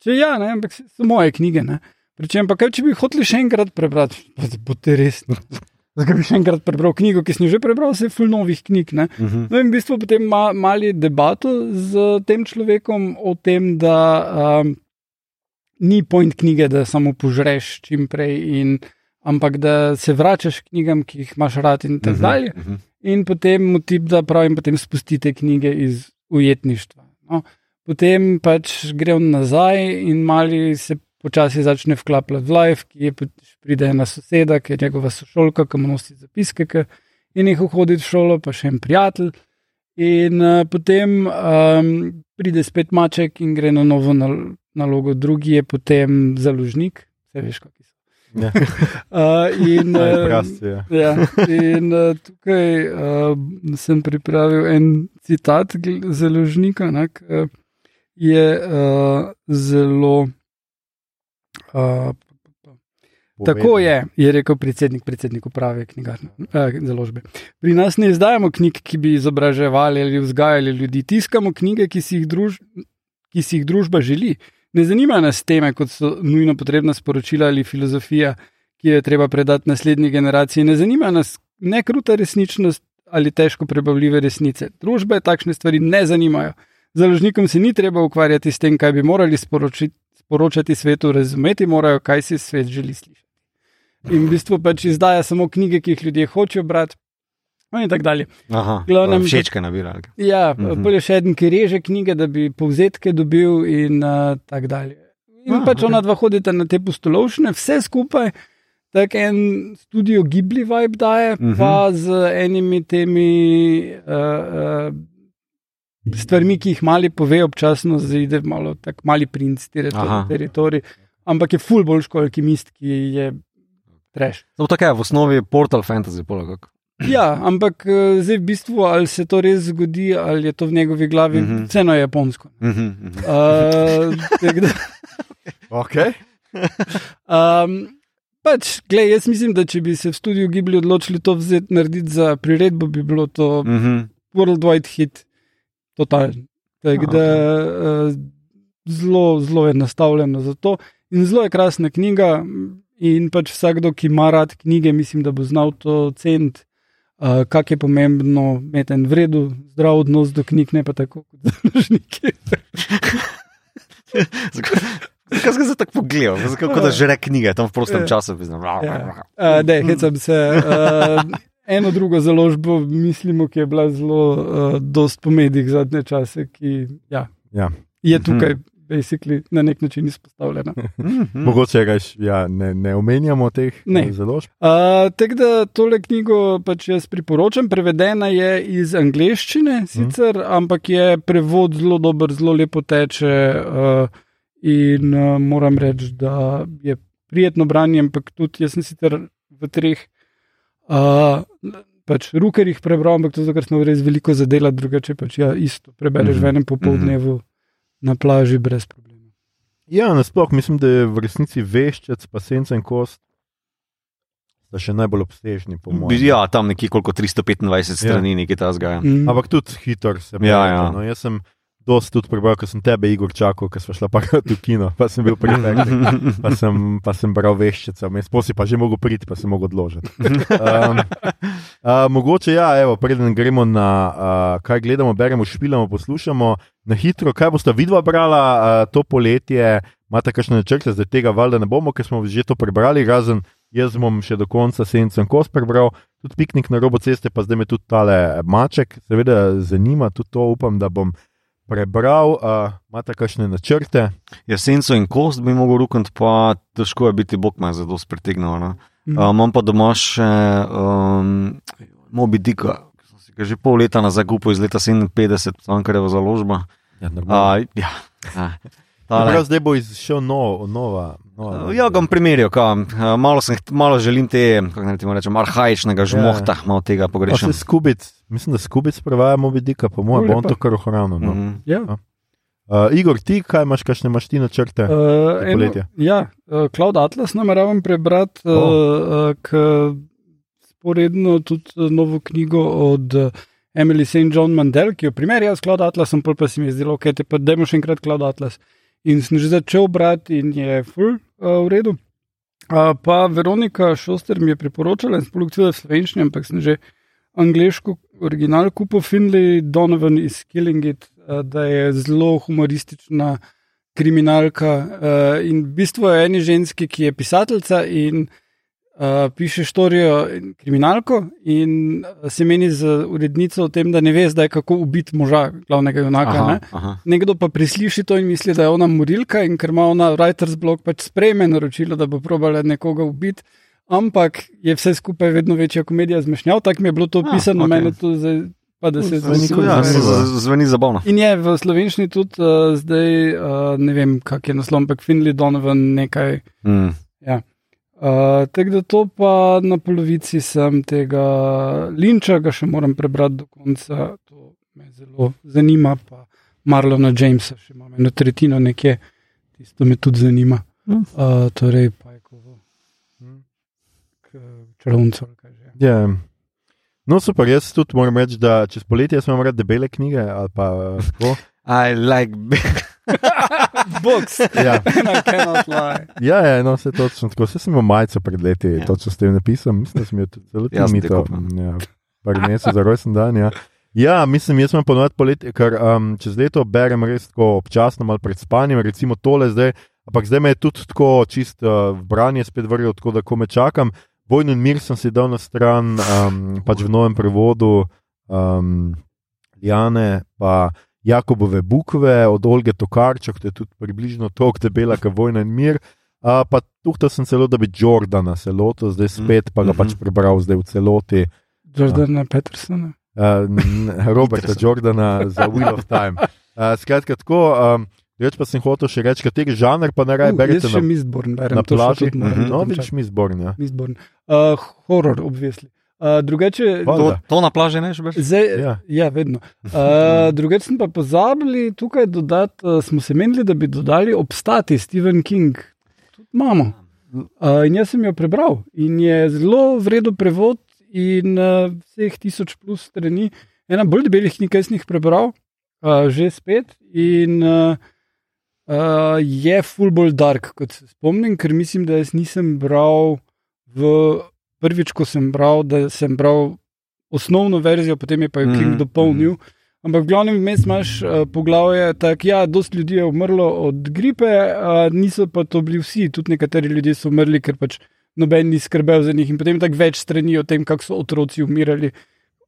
Če ja, ne, ampak so moje knjige. Ne. Pričem pa kaj, če bi hoteli še enkrat prebrati, pa bote resni. Zakaj bi še enkrat prebral knjigo, ki sem jo že prebral, se je ful novih knjig. Ne. Mhm. No, in v bistvu potem ima mali debato z tem človekom o tem, da um, ni point knjige, da samo požreš čim prej, in, ampak da se vračaš k knjigam, ki jih imaš rad in tako Mhm. dalje. Mhm. In potem mu tip da prav, in potem spustite knjige iz ujetništva. No. Potem pač gre on nazaj in mali se počasi začne vklapljati v life, ki je pač pride ena soseda, ki je njegova sošolka, ki mu nosi zapiske, ki in jih hodi v šolo, pa še en prijatelj. In uh, potem um, pride spet maček in gre na novo nal nalogo, drugi je potem založnik, vse veš, so. Ja. <laughs> Uh, in, uh, prasti, ja. Ja, in uh, tukaj uh, sem pripravil en citat založnika, ki je uh, zelo. Uh, tako je, je rekel predsednik, predsednik uprave knjigarne, uh, založbe. Pri nas ne izdajamo knjig, ki bi izobraževali ali vzgajali ljudi, tiskamo knjige, ki si jih, druž ki si jih družba želi. Ne zanimajo nas teme, kot so nujno potrebna sporočila ali filozofija, ki jo je treba predati naslednji generaciji. Ne zanimajo nas ne kruta resničnost ali težko prebavljive resnice. Družbe takšne stvari ne zanimajo. Založnikom se ni treba ukvarjati s tem, kaj bi morali sporočiti, sporočati svetu, razumeti morajo, kaj si svet želi slišati. In v bistvu pač izdaja samo knjige, ki jih ljudje hočejo brati. No, in tako dalje. Aha, Glavnem- všečke nabirali. Ja, Mhm. mhm. bolje še en, ki reže knjige, da bi povzetke dobil, in uh, tako dalje. In Ah, pač okay. ona dva hodita na te pustolovščine, vse skupaj, tako en studio Ghibli vibe daje, Mhm. mhm. pa z enimi temi uh, uh, stvarmi, ki jih mali pove, občasno zaide malo tako mali princ, Aha. teritorij, ampak je ful bolj kot alkimist, ki je treš. To tako je v osnovi portal fantasy. Poleg. Ja, ampak eh, zdaj v bistvu, ali se to res zgodi, ali je to v njegovi glavi, Mhm. mm -hmm. vseeno je japonsko. Mhm, mhm. Uh, tako da, Okay. um, pač, glej, jaz mislim, da če bi se v studiu Ghibli odločili to vzeti, narediti za priredbo, bi bilo to Mhm. worldwide hit, totalno. Tako da uh, zelo, zelo je nastavljeno za to. In zelo je krasna knjiga. In pač vsakdo, ki ima rad knjige, mislim, da bo znal to ceniti, uh, kak je pomembno imeti en vredu, zdrav odnos do knjig, ne pa tako kot založniki. <laughs> Zakaj sem se tako pogledal? Zakaj kot da žere knjige tam v prostem Ja. času? Ja. Uh, ne, hecam se. Uh, eno drugo založbo, mislimo, ki je bila zelo uh, dost po medijih zadnje čase, ki ja, Ja. je tukaj, v basically na nek način izpostavljena. Mogoče reč, ja, ne, ne omenjamo teh Ne. eh, založb. Uh, Tako da tole knjigo pač jaz priporočam. Prevedena je iz angleščine, sicer, mm. ampak je prevod zelo dober, zelo lepo teče. Uh, in uh, moram reči, da je prijetno branje, ampak tudi jaz sem sicer v treh uh, pač rukerjih prebral, ampak to, zato, ker smo res veliko zadela, drugače pač ja, isto prebereš Mhm. mm. v enem popoldnevu mm -hmm. Na plaži brez problema. Ja, nasploh mislim, da je v resnici veščec, pa senca in kost. Sta še najbolj obsežni, po mojem. Ja, tam nekje koliko 325 strani, nekaj ta zgaja. Mm. Ampak tudi hitro se Ja, bere, ja. No, jaz sem dosti tudi prebral, ko sem tebe, Igor, čakal, ker smo šla pa v kino, pa sem bil pripet. Pa sem, pa sem bral veščice, vmes posi pa že mogel priti, pa sem mogel odložiti. Um, uh, mogoče ja, evo, preden gremo na uh, kaj gledamo, beremo, špilamo, poslušamo, na hitro, kaj boste vidva brala uh, to poletje, imate kakšne načrte, zdaj tega valjda ne bomo, ker smo že to prebrali, razen jaz bom še do konca Sencem Kos prebral, tudi piknik na robu ceste, pa zdaj me tudi tale maček, seveda zanima, tudi to upam, da bom prebral, uh, imate kakšne načrte. Jesenco in kost bi mogel rukniti, pa težko je biti, bog me zelo spretegnil. No. Mhm. Uh, imam pa doma še um, Mobi Dika, ki sem si ga že pol leta nazaj kupil iz leta 57, Sankareva založba. Ja, Uh, ja, ja. Tale. Prav zdaj bo izšel nov, nova. Nova Ja, ga bom primerjal, kam. Uh, malo, sem, malo želim te, kako naj ti rečem, arhajičnega žmohta, ja. malo tega pogrešam. se skubic, mislim, da skubic prevajamo vidika, po mojem, Ful bo on lepa. to kar ohranil. No. Mhm. Ja. Uh, Igor, ti kaj imaš, kakšne imaš ti načrte? Uh, eno, ja, uh, Cloud Atlas nameravam prebrati, uh, O. uh, k sporedno tudi novo knjigo od Emily St. John Mandel, ki jo primerja s Cloud Atlasom, pa se mi je zdelo, ok, te pa dajmo še enkrat Cloud Atlas. In sem že začel brati in je full v redu. Uh, pa Veronika Šoster mi je priporočala in spolucila v slovenščini, ampak sem že angliško original kupil Finley Donovan is Killing It, uh, da je zelo humoristična kriminalka in v bistvu je eni ženski, ki je pisateljica in uh, piše štorijo in kriminalko in uh, se meni z urednico o tem, da ne ve zdaj, kako ubiti moža, glavnega junaka. Aha, Ne? aha. Nekdo pa presliši to in misli, da je ona morilka in ker ima ona writer's block, pač sprejme naročilo, da bo probala nekoga ubiti. Ampak je vse skupaj vedno večja komedija zmešnjav, tako mi je bilo to Ah, pisano, ok. okay. meni to zdaj pa da se Zveni kot Ja, zveni zabavno. In je v slovenščini tudi uh, zdaj, uh, ne vem, kak je naslov, ampak Finley Donovan nekaj. Mm. Uh, Tako da to pa na polovici sem tega linča, ga še moram prebrati do konca, to me zelo zanima. Pa Marlona Jamesa, še imam eno tretjino nekje, tisto me tudi zanima. Uh, torej, pajkovo, k čarovnico. ali kaj že je. Ja. No, super, jaz tudi moram reči, da čez poletje jaz imam rad debele knjige. ali Pa, uh, tako. <laughs> I like <laughs> Books, ja. <laughs> I cannot lie. ja, ja, no, vse točno tako. Vse sem imel majico pred leti, Ja. točno s tem napisal. Mislim, da sem jo sem ti. Ja, par mesecev za rojsten dan. Ja. Ja, mislim, jaz sem ponovadi poletje, ker um, čez leto berem res tako občasno, malo pred spanjem, recimo tole zdaj, ampak zdaj me je tudi tako čist uh, v branje spet vrgel, tako da ko me čakam. Vojno in mir sem si dal na stran, um, pač v novem prevodu um, Jane, pa Jakobove bukve od Olge Tokarčak, to je tudi približno toliko debela, kot Vojna in mir. Uh, pa tuhta sem celo, da bi Jordana se lotil, zdaj spet pa ga Mhm. pač prebral zdaj v celoti. Jordana Petersona. Uh, <laughs> Roberta Jordana za Wheel of Time. Uh, skratka, tako. Um, Reč pa sem hotel še reči, kateri žanr pa ne raje Uh, berete jaz še na, Mistborn berem, na to še plaži. tudi Mhm. No, dokončati. vidiš mi zborn. Ja. Mistborn. Uh, horror, obvisli. Uh, drugače. To, to na plaži ne že zdaj, Ja. ja. vedno. Uh, <laughs> drugače sem pa pozabili tukaj dodati, uh, smo se menili, da bi dodali obstati Stephen King. Tudi imamo. Uh, in jaz sem jo prebral in je zelo vredo prevod in uh, vseh tisoč plus strani. Ena bolj debelih knjig, ki sem jih prebral, uh, že spet. In uh, uh, je full bolj dark, kot se spomnim, ker mislim, da jaz nisem bral v prvič, ko sem bral, da sem bral osnovno verzijo, potem je pa jo King Mhm, dopolnil. Ampak v glavnem vmes imaš uh, poglavje, tako ja, dosti ljudi je umrlo od gripe, uh, niso pa to bili vsi, tudi nekateri ljudje so umrli, ker pač noben ni skrbel za njih. In potem tako več strani o tem, kako so otroci umirali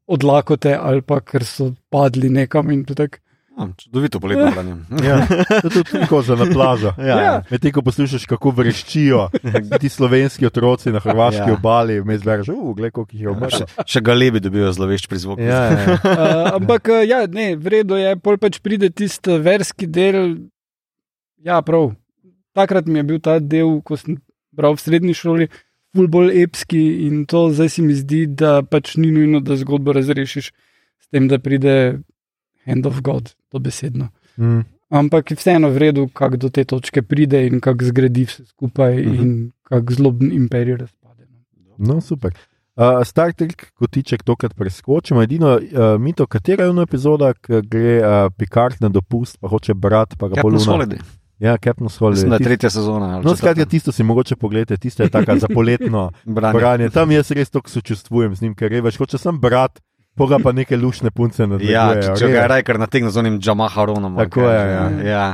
od lakote ali pa ker so padli nekam in tako. Oh, čudovito poletno branje. Ja, to je tudi tako za na plažo. <laughs> Ja, ja. Medtem ko poslušaš, kako vreščijo <laughs> ti slovenski otroci na hrvaški Ja. obali, vmes bereš, uf, gledaj, koliko jih je umrlo. Še, še galebi dobijo zlovešč prizvok. Ja, ja. Uh, <laughs> ampak, uh, ja, ne, vredno je, pol pač pride tisti verski del. Ja, prav. Takrat mi je bil ta del, ko sem bral v srednji šoli, ful bolj epski in to zdaj se mi zdi, da pač ni nujno, da zgodbo razrešiš s tem, da pride hand of God, to besedno. Mm. Ampak je vseeno vredno, kako do te točke pride in kako zgradi vse skupaj Mhm. in kako zloben imperij razpade. no. No, super. Uh, Star Trek kotiček tokrat preskočimo. Edino, uh, mito, katera je ona epizoda, ki gre uh, Picard na dopust, pa hoče brat, pa ga poluna. Ja, Captain's da Holiday. je tretja sezona. ali No, skratka, tisto si mogoče pogledati, tisto je tako za poletno <laughs> Branje. branje. Tam jaz res tako sočustvujem z njim, ker je več, hoče sem brat, poga pa neke lušne punce Ja, nadaljujejo. če, če ga Rajkar nategne z onim Jamaharonom. ali Tako je, ja. ja.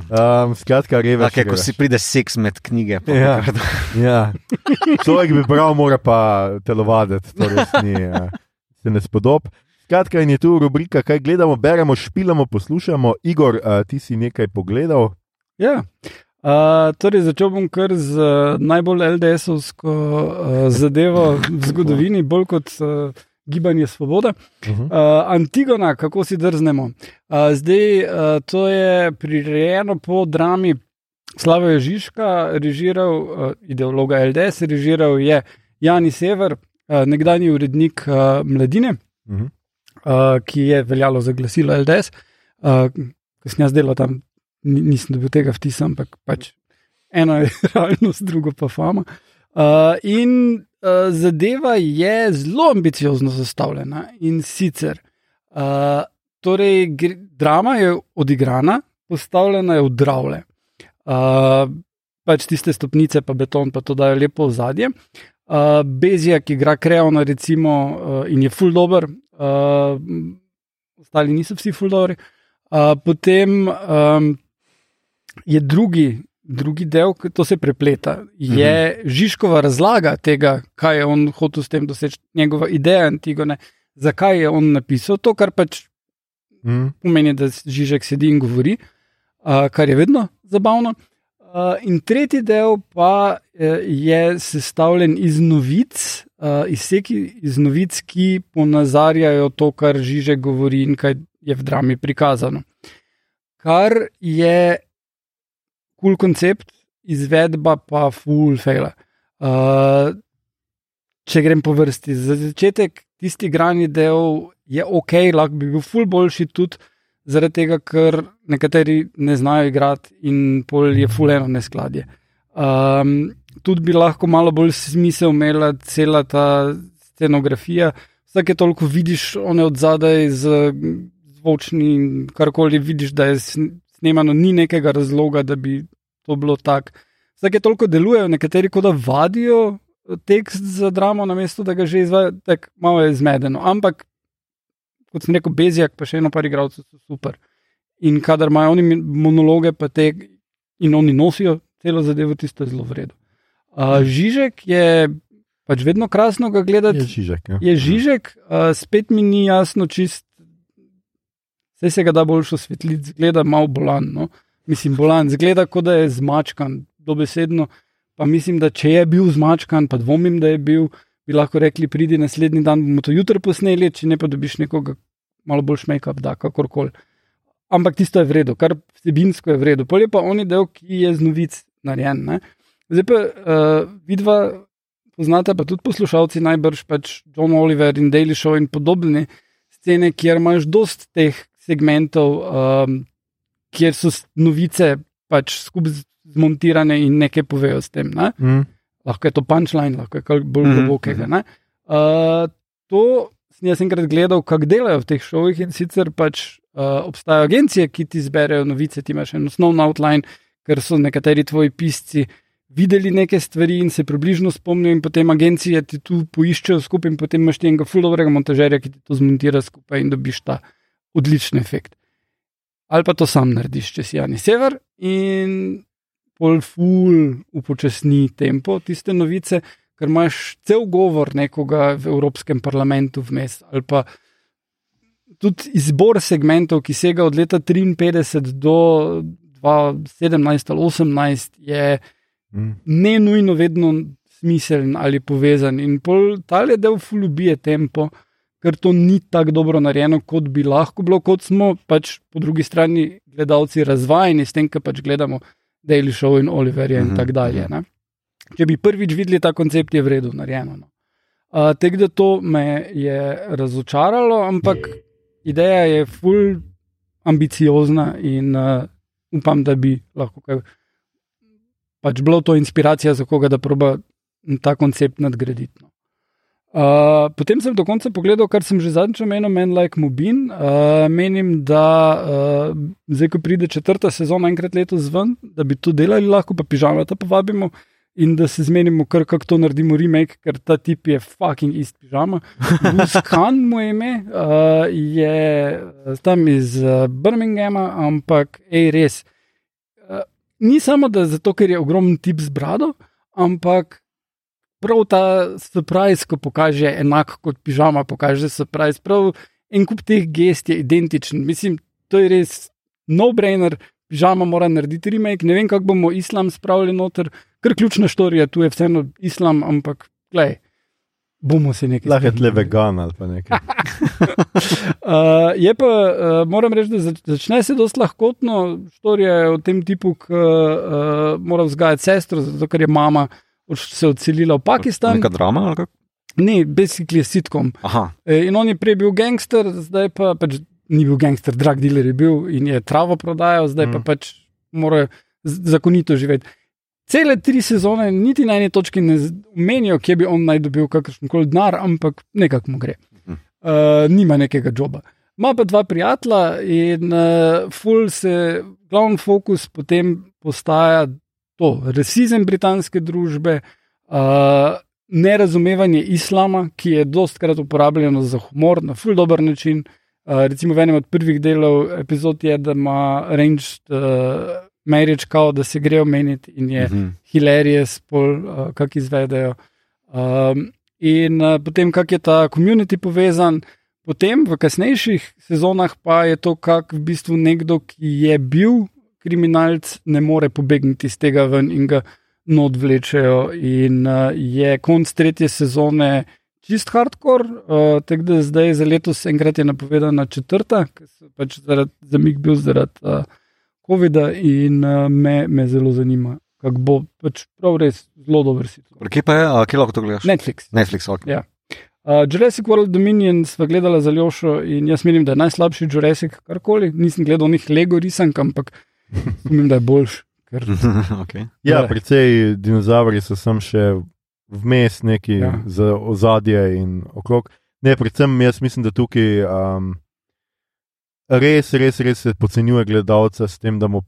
Um, skratka, revež. Tako je, ko si pride seks med knjige. Ja. <laughs> Ja. Človek bi bral, mora pa telovaditi, to res ni, uh, se ne spodob. Skratka, in je tu rubrika, kaj gledamo, beremo, špilamo, poslušamo. Igor, uh, ti si nekaj pogledal. Ja. Uh, torej, začel bom kar z uh, najbolj LDS-ovsko uh, zadevo v zgodovini, bolj kot uh, gibanje Svoboda. Uh -huh. Uh, Antigona, kako si drznemo. Uh, zdaj, uh, to je prirejeno po drami Slava Žižka, režiral uh, ideologa LDS, režiral je Jani Sever, uh, nekdani urednik uh, Mladine, Uh -huh. uh, ki je veljalo za glasilo LDS. Uh, Ko sem jaz delal tam, ni- nisem dobil tega vtisa, ampak pač eno je <laughs> realnost, drugo pa fama. Uh, in uh, zadeva je zelo ambiciozno zastavljena in sicer. Uh, torej, gre, drama je odigrana, postavljena je v dravle. Uh, pač tiste stopnice, pa beton, pa to dajo lepo v zadje. Uh, Bezija, ki igra Kreona, recimo, uh, in je full dober, uh, ostali niso vsi full dobri. Uh, potem um, je drugi, drugi del, ki to se prepleta, je -hmm. Žižkova razlaga tega, kaj je on hotel s tem doseči, njegova ideja Antigone, zakaj je on napisal to, kar pač Mm. pomeni, da Žižek sedi in govori, uh, kar je vedno zabavno. Uh, in tretji del pa uh, je sestavljen iz novic, uh, izseki iz novic, ki ponazarjajo to, kar Žižek govori in kaj je v drami prikazano. Kar je cool koncept, izvedba pa full faila. Uh, če grem po vrsti, za začetek tisti grani del je ok, lahko bi bil ful boljši tudi zaradi tega, ker nekateri ne znajo igrati in pol je ful eno neskladje. Um, tudi bi lahko malo bolj smisel imela cela ta scenografija. Vsake toliko vidiš one od zadaj z zvočni in karkoli vidiš, da je snemano, ni nekega razloga, da bi to bilo tako. Vsake toliko delujejo, nekateri kot da vadijo tekst za dramo, namesto da ga že izvajo, tako malo je zmedeno. Ampak, kot sem rekel, Bezjak, pa še eno par igralcev so super. In kadar imajo oni monologe, pa te in oni nosijo celo zadevo, tisto je zelo vredno. Uh, Žižek je pač vedno krasno ga gledati. Je Žižek. Ja. Je Žižek, uh, spet mi ni jasno, čist. Vse se ga da boljšo svetliti, zgleda malo bolan. No? Mislim, bolan, zgleda kot da je zmačkan, dobesedno. Pa mislim, da če je bil zmačkan, pa dvomim, da je bil, bi lahko rekli, pridi naslednji dan, bomo to jutro posneli, če ne pa dobiš nekoga malo bolj šmejka, da kakorkoli. Ampak tisto je vredno, kar vsebinsko je vredno. Pol je pa oni del, ki je z novic narejen. Ne? Zdaj pa uh, vidva, poznate pa tudi poslušalci najbrž pač John Oliver in Daily Show in podobne scene, kjer imaš dost teh segmentov, um, kjer so novice pač skupaj zmontirane in nekaj povejo s tem. Ne? Mm. lahko je to punčline, lahko je kaj bolj Mhm, globokega. ne. Uh, to sem jaz enkrat gledal, kako delajo v teh šovih in sicer pač uh, obstajajo agencije, ki ti zberejo novice, ti imaš en osnovni outline, ker so nekateri tvoji pisci videli neke stvari in se približno spomnijo, in potem agencije ti tu poiščejo skupaj, in potem imaš ti enega fuldovrega montažerja, ki ti to zmontira skupaj in dobiš ta odličen efekt. Ali pa to sam narediš, če si Jani Sever in pol ful upočasni tempo tiste novice, ker imaš cel govor nekoga v Evropskem parlamentu vmes ali pa tudi izbor segmentov, ki sega od leta 53 do 2017 ali 2018, je Mm. ne nujno vedno smiseln ali povezan. In pol tale del fulubije tempo, ker to ni tako dobro narejeno, kot bi lahko bilo, kot smo pač po drugi strani gledalci razvajeni s tem, kar pač gledamo Daily Show in Oliverja in Mhm, tako dalje. Ne? Če bi prvič videli ta koncept, je vredno narejeno. No. Uh, Tako da to me je razočaralo, ampak ideja je ful ambiciozna in uh, upam, da bi lahko kaj. Pač bilo to inspiracija za koga, da proba ta koncept nadgraditi. No. Uh, potem sem do konca pogledal, kar sem že zadnjič omenil, Men Like Mubin. Uh, menim, da uh, zdaj, ko pride četrta sezona, enkrat letos ven, da bi to delali, lahko pa pižama ta povabimo in da se zmenimo, kar kako to naredimo remake, ker ta tip je fucking ist pižama. <laughs> Buskan mu je ime, uh, je uh, tam iz uh, Birminghama, ampak ej, res. Uh, ni samo da zato, ker je ogromen tip z brado, ampak prav ta surprise, ko pokaže enak kot pižama, pokaže surprise. Prav en kup teh gest je identičen. Mislim, to je res no-brainer. Pižama mora narediti remake, ne vem, kako bomo islam spravili noter, ker ključna štorija tu je vseeno islam, ampak glej, bomo se nekaj. Lahko je tle vegan ali pa nekaj. <laughs> <laughs> Uh, je pa, uh, moram reči, da zač- začne se dosta lahkotno. Storija je o tem tipu, ki uh, mora vzgajati sestro, zato ker je mama odš- se odselila v Pakistan. Neka drama ali kako? Ne, basically je sitkom. Aha, E, In on je prej bil gangster, zdaj pa pač ni bil gangster, drug dealer je bil in je travo prodajal, zdaj mm. pa pač mora zakonito živeti. Cele tri sezone, niti na eni točki ne omenijo, kje bi on naj dobil kakršen koli denar, ampak nekako mu gre. Uh, nima nekega joba. Ima pa dva prijatelja in uh, ful se, glavni fokus potem postaja to, rasizem britanske družbe, uh, nerazumevanje islama, ki je dostkrat uporabljeno za humor na ful dober način. Uh, recimo v enem od prvih delov epizod je, da ima Ranged uh, Marriage kao, da se grejo meniti in je mhm. hilarious, pol, uh, kak izvedejo. Um, in uh, potem, kak je ta komunity povezan, potem v kasnejših sezonah pa je to, kak v bistvu nekdo, ki je bil kriminalc, ne more pobegniti iz tega ven in ga not vlečejo. In uh, je konc tretje sezone čist hardcore, uh, tako da zdaj za letos enkrat je napovedana četrta, ker se pač zaradi zamik bil zaradi uh, COVID-a in uh, me, me zelo zanima, kako bo pač prav res zelo dober sitko. Kje pa je, a, kje lahko to gledaš? Netflix. Netflix, ok. Ja. Uh, Jurassic World Dominion sva gledala za Ljošo in jaz menim, da je najslabši Jurassic karkoli. Nisem gledal njih Lego risank, ampak mislim, da je boljši. Ker, <laughs> okay. Ja, Ja. precej dinozauri so sem še vmes neki Ja. za ozadje in okrog. Ne, predvsem jaz mislim, da tukaj um, res, res, res se podcenjuje gledalca s tem, da mu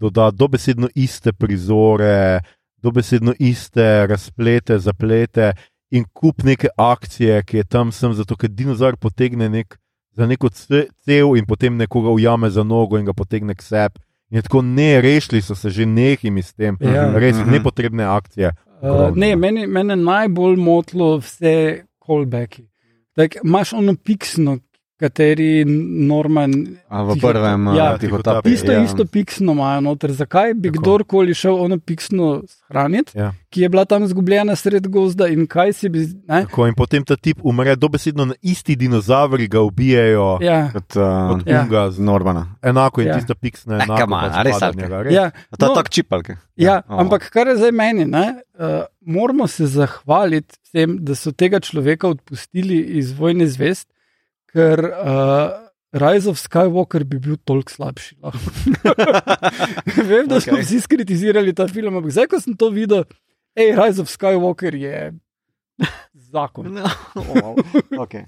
doda dobesedno iste prizore, dobesedno iste razplete, zaplete in kup neke akcije, ki je tam sem, zato ker dinozaur potegne nek, za neko ce- cev in potem nekoga ujame za nogo in ga potegne k sebi. In je tako ne, rešili so se že nekimi s tem, Ja. res Mhm. nepotrebne akcije. uh, ne, meni, mene najbolj motilo vse callbacki. Tak, imaš ono piksno, kateri Norman. A v Tiho- prvem ja, ja, tihotapi. Isto, ja. isto piksno imajo noter. Zakaj bi Tako. kdorkoli šel ono piksno shraniti, Ja. ki je bila tam zgubljena sred gozda in kaj si bi. Ne? Tako, in potem ta tip umre, dobesedno na isti dinozauri ga ubijajo. Ja, Kot, uh, Kot Ja. unga, z- Normana. enako in Ja. tista piksna. Eh, enako come on, pač a res, res. ja, A Ta no, tak čipalke. Ja, Oh. ampak kar je zdaj meni, ne, uh, moramo se zahvaliti vsem, da so tega človeka odpustili iz Vojne zvest, ker uh, Rise of Skywalker bi bil toliko slabši. <laughs> Vem, da smo Okej. vsi skritizirali ta film, ampak zdaj, ko sem to videl, hej, Rise of Skywalker je zakon. No, oh, okay.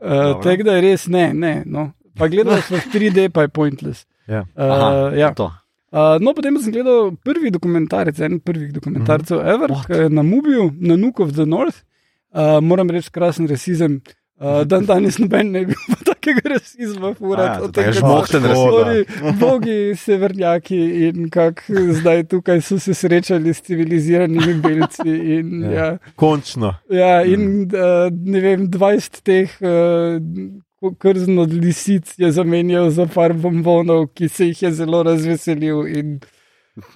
Uh. Tako da je res ne, ne. No. Pa gledal sem v 3D, pa je pointless. Ja. Uh, ja. To. Uh, no, potem sem gledal prvi dokumentarec, en prvih dokumentarcev, mm -hmm. Ever, What? ki je na Mubiju, na Nook of the North. Uh, moram reči, krasen rasizem. Uh, dan danes noben ne bi bil takega rasizma, fura. A ja, to je žmohten rasizem. Bogi, severnjaki in kako zdaj tukaj so se srečali s civiliziranimi belci. In, Ja. ja. Končno. ja, in uh, ne vem, 20 teh uh, ko- krzen od lisic je zamenjal za par bombonov, ki se jih je zelo razveselil. In,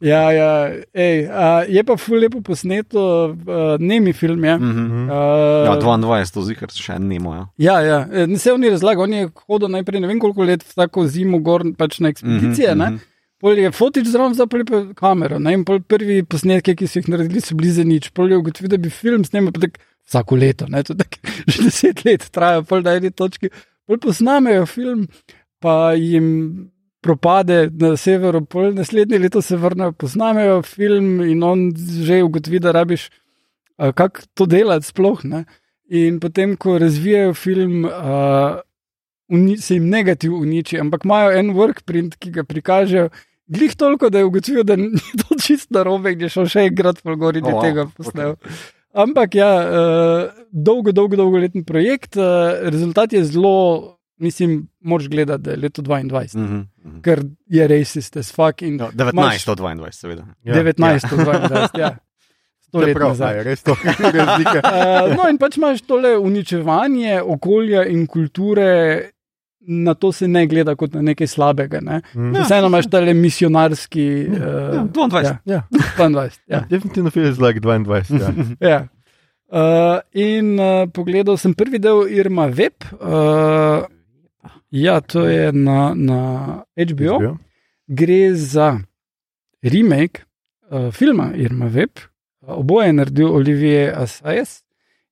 ja, ja, ej, a, je pa ful lepo posneto, uh, nemi film je. Mhm. Uh, Ja, 22, to zihar še ne moja. Ja, ja. e, ne se on je razlagal, on je hodil najprej ne vem koliko let vsako zimo gor pač na ekspedicije. Mhm, Mm mhm. -hmm. Pol je fotič zraven pa kamero. Ne? In pol prvi posnetki, ki so jih naredili, so bili za nič. Pol je ugotovil, da bi film tak vsako leto, ne? to tak, <laughs> že deset let traja, pol na eni točki. Pol posnamejo film, pa jim propade na severu, pol naslednje leto se vrnejo, posnamejo film in on že ugotovi, da rabiš, kako to delati sploh. Ne? In potem, ko razvijajo film, uh, se jim negativ uniči, ampak imajo en workprint, ki ga prikažejo. Glih toliko, da je ugotovil, da ni <laughs> to čist narobe, da je šel še enkrat po gori, da Oh, oh, wow, tega posnel. Okay. Ampak ja, uh, dolgo, dolgo, dolgoletni projekt, uh, rezultat je zelo, mislim, moč gledati, da je leto 22, mm. Mhm, mhm. ker je racist as fuck No, 19, 122, seveda. Ja. 19, 22, ja. Ja, let prav, nazaj. a je res to <laughs> razlika. Uh, <laughs> no, in pač imaš tole uničevanje okolja in kulture, na to se ne gleda kot na nekaj slabega. Ne? Mm. Ja. Vseeno imaš tale misionarski. Ja, Uh, 22. ja, Ja, 22. Ja. <laughs> definitivno feels like 22. Ja. Ja. Uh, in uh, pogledal sem prvi del Irma Web. Uh, ja, to je na, na HBO. HBO. Gre za remake uh, filma Irma Web. Oboje je naredil Olivier Assayas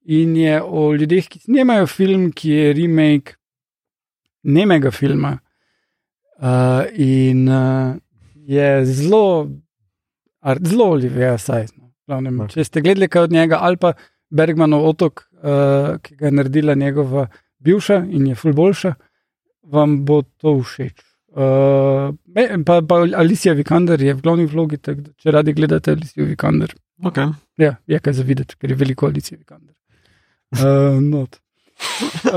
in je o ljudeh, ki snemajo film, ki je remake nemega filma. Uh, in uh, je zelo, ar, zelo Olivier Assayas. No. Glavnem, Ok. če ste gledali kaj od njega, ali pa Bergmanov otok, uh, ki ga je naredila njegova bivša in je ful boljša, vam bo to všeč. Uh, pa, pa Alicija Vikander je v glavni vlogi, tako da če radi gledate Alicijo Vikander, Okay. ja, je kaj za videti, ker je veliko Alicije Vikander. Uh, not. Uh,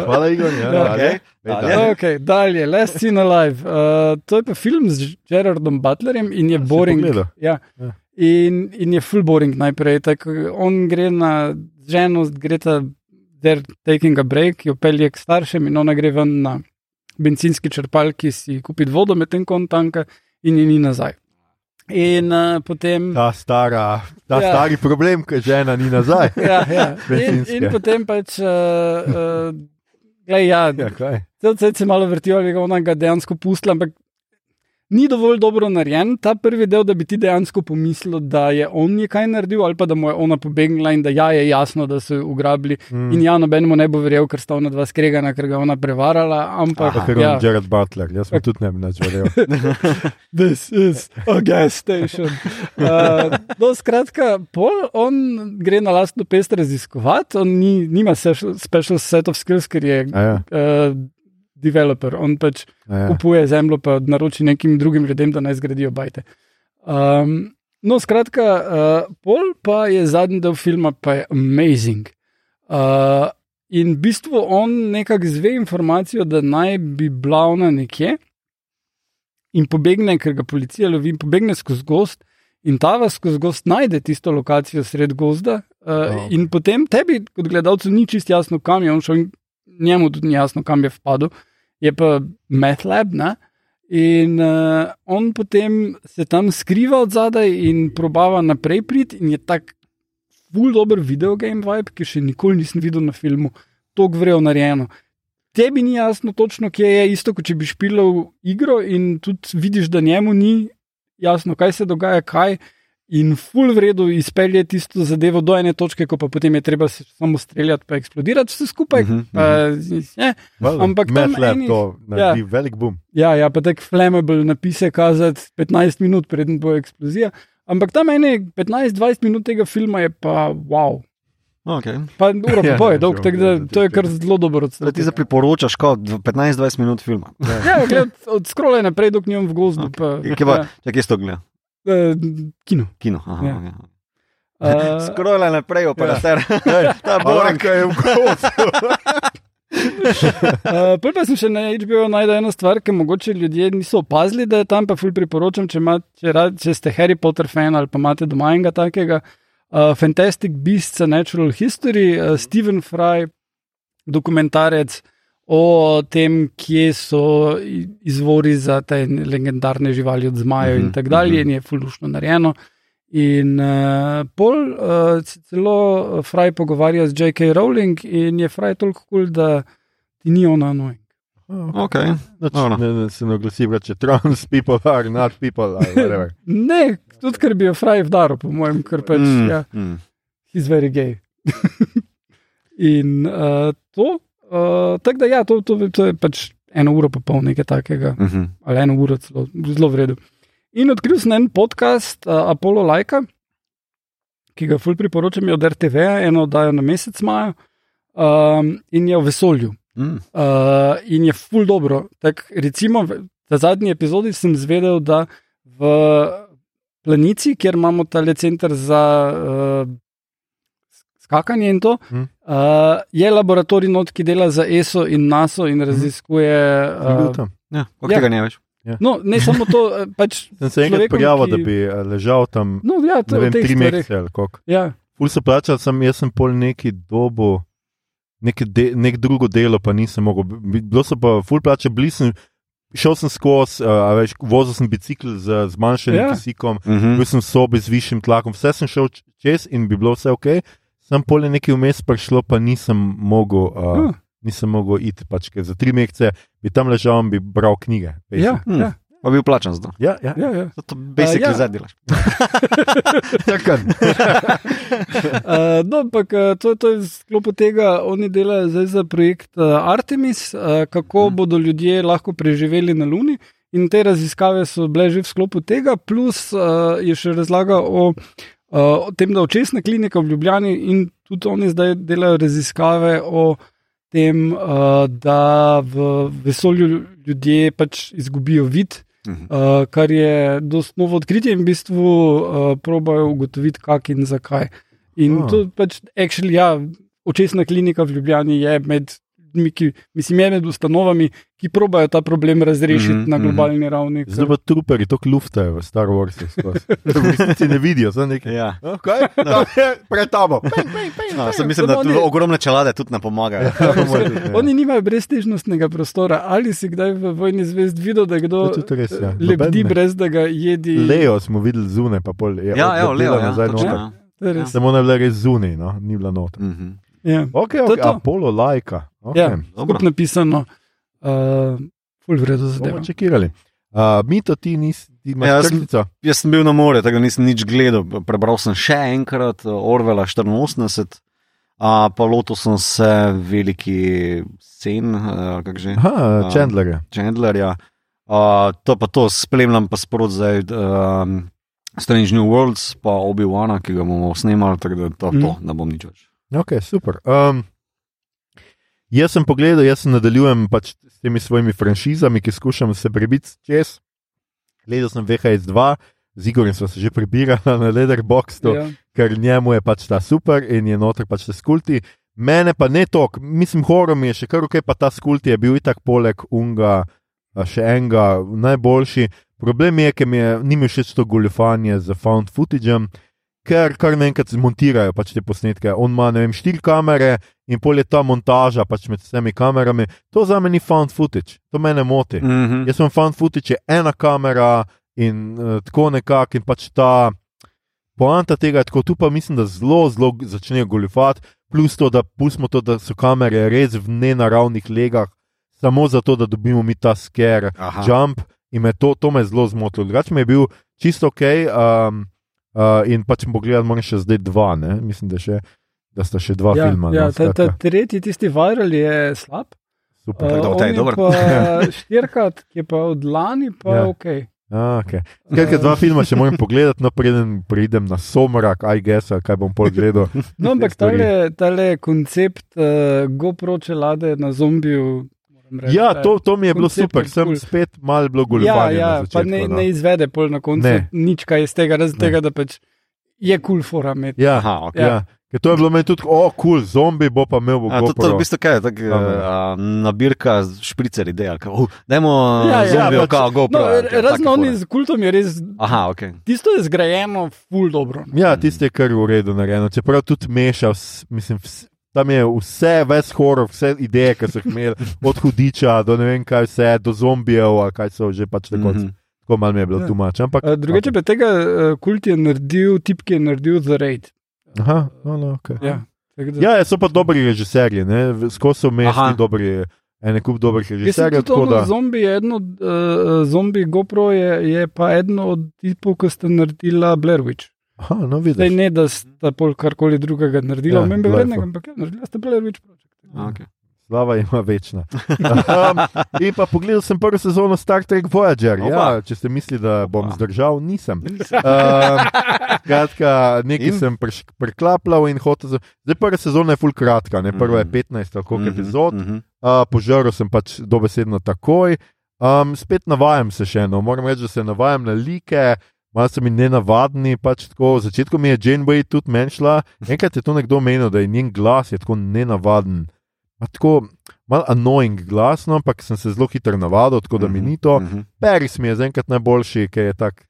<laughs> Hvala, Igor. Ja, Ja, dalje. okej. Daj, Dalje. Okay, dalje, Last Seen Alive. Uh, to je pa film z Gerardom Butlerjem in je si boring. Ja. Ja. In, in je full boring najprej. Tak, on gre na ženo, gre ta, they're taking a break, jo pelje k staršem in ona gre ven na benzinski črpalki si kupiti vodo, medtem ko on tanka in je ni nazaj. In uh, potem. Ta, stara, ta Ja. stari problem, ki žena ni nazaj. <laughs> Ja, ja. In, in potem pač, uh, uh, glej, ja, Ja? Cel cel se malo vrtijo, ali ga ona ga dejansko pustila, ampak ni dovolj dobro narejen ta prvi del, da bi ti dejansko pomislil, da je on nekaj naredil, ali pa da mu je ona pobegnila in da ja, je jasno, da so jo ugrabili. Mm. In ja, noben mu ne bo verjel, ker sta ona dva skregana, ker ga je ona prevarala. Ampak Pa ker je ja, on Jared Butler, jaz sem tudi ne bi več verjel. <laughs> this is a gas station. Uh, <laughs> no, skratka, pol on gre na lastno pest raziskovati, on ni, nima special, special set of skills, ker je A Ja, uh, developer. On pač a ja. kupuje zemljo, pa naroči nekim drugim ljudem, da naj zgradijo bajte. Um, no, skratka, uh, pol pa je zadnji del filma, pa je amazing. Uh, in v bistvu on nekako zve informacijo, da naj bi bila ona nekje in pobegne, ker ga policija lovi, in pobegne skozi gost. In ta vas skozi gost najde tisto lokacijo sred gozda, uh, Oh. oh. in potem tebi, kot gledalcu, ni čist jasno, kam je on šel, in njemu tudi ni jasno, kam je vpadel je pa MathLab. Ne? In uh, on potem se tam skriva od zadaj in probava naprej priti, in je tak ful dober videogame vibe, ki še nikoli nisem videl na filmu, tako vrejo narejeno. Tebi ni jasno točno, kje je, isto kot če bi špilal igro in tudi vidiš, da njemu ni jasno, kaj se dogaja, kaj. In full vredu izpelje tisto zadevo do ene točke, ko pa potem je treba samo streljati, pa eksplodirati vse skupaj. Mhm, Pa, je, Well, ampak tam MATLAB enih- to naredi ja. velik boom. Ja, ja, pa tako flammable napise kazati 15 minut, preden bo eksplozija. Ampak tam ene 15-20 minut tega filma je pa wow. Okay. Pa ura <laughs> Ja, pa je dolg, tako da to je kar zelo dobro Da ti odstopanje. zapriporočaš kot 15-20 minut filma. Ja, gled, od skrole naprej, dok njom v gozdu. Pa, Kje pa, čakaj, kje si to gleda? Ja, eh, kino. Kino. Aha, Ja. okay. Uh, Skrojla naprej, operater. Ta boranka je v kosu. Uh, Prvi pa sem še na HBO najdel eno stvar, ki mogoče ljudje niso opazili, da je tam, pa ful priporočam, če, ima, če, rad, če ste Harry Potter fan ali pa imate doma enega takega. Uh, Fantastic Beasts, Natural History, uh, Stephen Fry, dokumentarec o tem, kje so izvori za te legendarne živali od zmajev Mhm, in tako dalje, mhm. in je fulušno narejeno. In uh, pol uh, se celo Fraj pogovarja z J.K. Rowling, in je Fraj toliko kul, cool, da ti ni ona annoying. Okay. Noč, Dobro. ne, ne, se ne oglasi, reče trans <laughs> people are not people. <laughs> whatever. Ne, tudi ker bi jo Fraj vdaril, po mojem, ker pač mm. ja, mm. he's very gay. <laughs> in uh, to, uh, tako da ja, to, to, to je pač eno uro pa pol nekaj takega. Mm -hmm. ali eno uro, celo, zelo v redu. In odkril sem en podcast, uh, Apollo Laika, ki ga ful priporočam, je od RTV, eno oddajo na mesec maja um, in je v vesolju. mm. Uh, in je ful dobro. Tak, recimo, v zadnji epizodi sem zvedel, da v Planici, kjer imamo tale center za uh, skakanje in to, Hm. uh, je laboratorij not, ki dela za ESO in NASO in raziskuje. Sem bil Uh. Ja, kako Ja. tega ne veš? no, ne samo to, eh, pač. <laughs> Sem se enkrat prijavil, ki- da bi ležal tam No, ja, to vem, tri mesece ali koliko. Ja, Ful so plačali, sem, jaz sem pol neki dobu, neki de, nek drugo delo pa nisem mogel. Bi- Bilo so pa ful plače, blisem, šel sem skozi, uh, a veš, vozil sem bicikl z zmanjšanim Ja. ja. kisikom, Mm -hmm. bil sem v sobi z višjim tlakom, vse sem šel čez in bi bilo vse ok. Sem pol je nekaj vmes prišlo, pa nisem mogel. Uh, Ah. Nisem mogel iti, pač, ker za tri mesece bi tam ležal in bi bral knjige. ja, Hmm. ja, Pa bil plačan za to. ja, ja. ja, ja. To basically ja. uh, ja. zdaj delaš. <laughs> Čakaj. Uh, no, ampak uh, to, to je v sklopu tega, oni delajo zdaj za projekt uh, Artemis, uh, kako Mhm. bodo ljudje lahko preživeli na Luni. In te raziskave so bile že v sklopu tega, plus uh, je še razlaga o, uh, tem, da očesna klinika v Ljubljani in tudi oni zdaj delajo raziskave o tem, uh, da v vesolju ljudje pač izgubijo vid. Mhm. Uh, kar je dosti novo odkritje in v bistvu uh, probajo ugotoviti, kak in zakaj. In oh. to pač, actually, ja, očesna klinika v Ljubljani je med, ljudmi, ki, mislim, je med ustanovami, ki probajo ta problem razrešiti mm -hmm, na mhm. globalni ravni. Zdaj pa truperi, to kluftajo v Star Warsu. <laughs> Resnici ne vidijo, samo nekaj. Ja. Okay, no. Pred tabo. No, sem mislim, da oni- ogromne čelade tudi ne pomagajo. <laughs> Oni nimajo breztežnostnega prostora. Ali si kdaj v vojni zvezd videl, da kdo To tudi res, ja. lebdi ne. brez da ga jedi? Leo smo videli zunaj, pa pol je Ja, ja, odletela Leo, ja, nazaj točno, ja. To res. Samo je bila res zunaj, no? ni bila noter. Mhm. Ja. Ok, To ok, je to. Apollo lajka. Okay. Ja, Dobro. skupaj napisano, uh, ful vredo zadeva. Bomo čekirali. Uh, Mito, ti nisi, ti imaš Ja, ja, jaz sem- krtico. Jaz sem bil na morju, tako da nisem nič gledal. Prebral sem še enkrat uh, Orwella 84, a pa lotil sem se veliki scen, uh, kako že. Aha, Um, Chandlerja. Chandlerja. Uh, to pa to spremljam, pa sprot zdaj um, Strange New Worlds, pa Obi-Wana, ki ga bomo snemali, tako da to, to Mm. ne bom nič več. Ok, super. Um, jaz sem pogledal, jaz sem nadaljujem pač s temi svojimi franšizami, ki skušam se prebiti čez. Gledal sem VHS 2, z Igorjem smo se že prebirali na Leatherboxu. Ja. ker njemu je pač ta super in je noter pač te skulti. Mene pa ne tok, mislim, horor mi je še kar ok, pa ta skulti je bil itak poleg unga, še enega najboljši. Problem je, ker mi je, ni mi všeč to goljufanje z found footageom, ker kar naenkrat zmontirajo pač te posnetke. On ima, ne vem, štiri kamere in pol je ta montaža pač med vsemi kamerami. To za me ni found footage, to mene moti. Mm -hmm. Jaz sem found footage, je ena kamera in uh, tako nekako in pač ta. Poanta tega je tako, tu pa mislim, da zelo, zelo začnejo goljufati, plus to, da pustimo to, da so kamere res v nenaravnih legah, samo zato, da dobimo mi ta Aha. jump in me to, to me zelo zmotilo. Drugače mi je bil čisto ok, um, uh, in pač pogledati moram še zdaj dva, ne? mislim, da, še, da sta še dva Ja, filma. ja, no, ta, ta tretji, tisti viral je slab. super. Tako da Uh, tej on je dober. <laughs> štirikrat, ki je pa od lani, pa Ja. ja. ok. A, okay. Skratka, dva filma še moram pogledati, no preden pridem na somrak, aj gess, kaj bom pol gledal. <laughs> No, ampak tale, tale koncept uh, GoPro čelade na zombiju. moram reči, Ja, da to, to mi je bilo super, sem cool. spet malo bilo Ja, ja, na pa začetku, ne, no. ne izvede pol na koncu Ne. nič kaj iz tega, razen Ne. tega, da pač je kul cool fora imeti. Ja, Aha, ok. ja. Ker to je bilo meni tudi, o, kul, cool, zombi bo pa imel v A, to, to je v bistvu kaj, tak, uh, nabirka špricer idej. ali kao, Uh, dajmo Ja, ja, zombijo, pač- kao GoPro. No, razen oni z kultom je res, Aha, ok. tisto je zgrajeno ful dobro. no. Ja, tiste je kar v redu narejeno. Čeprav tudi meša, mislim, vs- tam je vse, ves horor, vse ideje, ki so jih imeli, <laughs> od hudiča do ne vem kaj vse, do zombijev, kaj so že pač tako. Mm. -hmm. Tako malo mi je bilo Ja. tu mač. Ampak, drugače pa tega uh, kult je naredil, tip, ki je naredil The Raid. Aha, no, no, okay. Ja, da- Ja, so pa dobri režiserji, ne? skozi so mesti dobri, ene kup dobrih režiserjev. tudi tako da- zombi, je eden od uh, zombi GoPro je, je pa eden od tipov, ki sta naredila Blair Witch. Aha, no, Zdaj vidiš. ne, da sta pol karkoli drugega naredila, Ja, ja, Blair vrednega, ampak ja, naredila sta Blair Witch. Project. Okay. Slava ima večna. Um, in pa pogledal sem prvo sezono Star Trek Voyager. Ja, Opa. če ste mislili, da bom Opa. zdržal, nisem. Um, kratka, nekaj In? sem preklapljal in hotel. za- Zdaj prva sezona je full kratka, ne? prva je Mhm. 15 ali koliko Mhm, epizod. mhm. Uh, požaril sem pač dobesedno takoj. Um, spet navajam se še eno, moram reči, da se navajam na like. Malo so mi nenavadni, pač tako. V začetku mi je Janeway tudi menšla. Enkrat je to nekdo menil, da je njen glas je tako nenavaden. Tako malo annoying glas, no, ampak sem se zelo hitro navadil, tako da mi ni to. Mhm. Paris mi je zaenkrat najboljši, ker je tak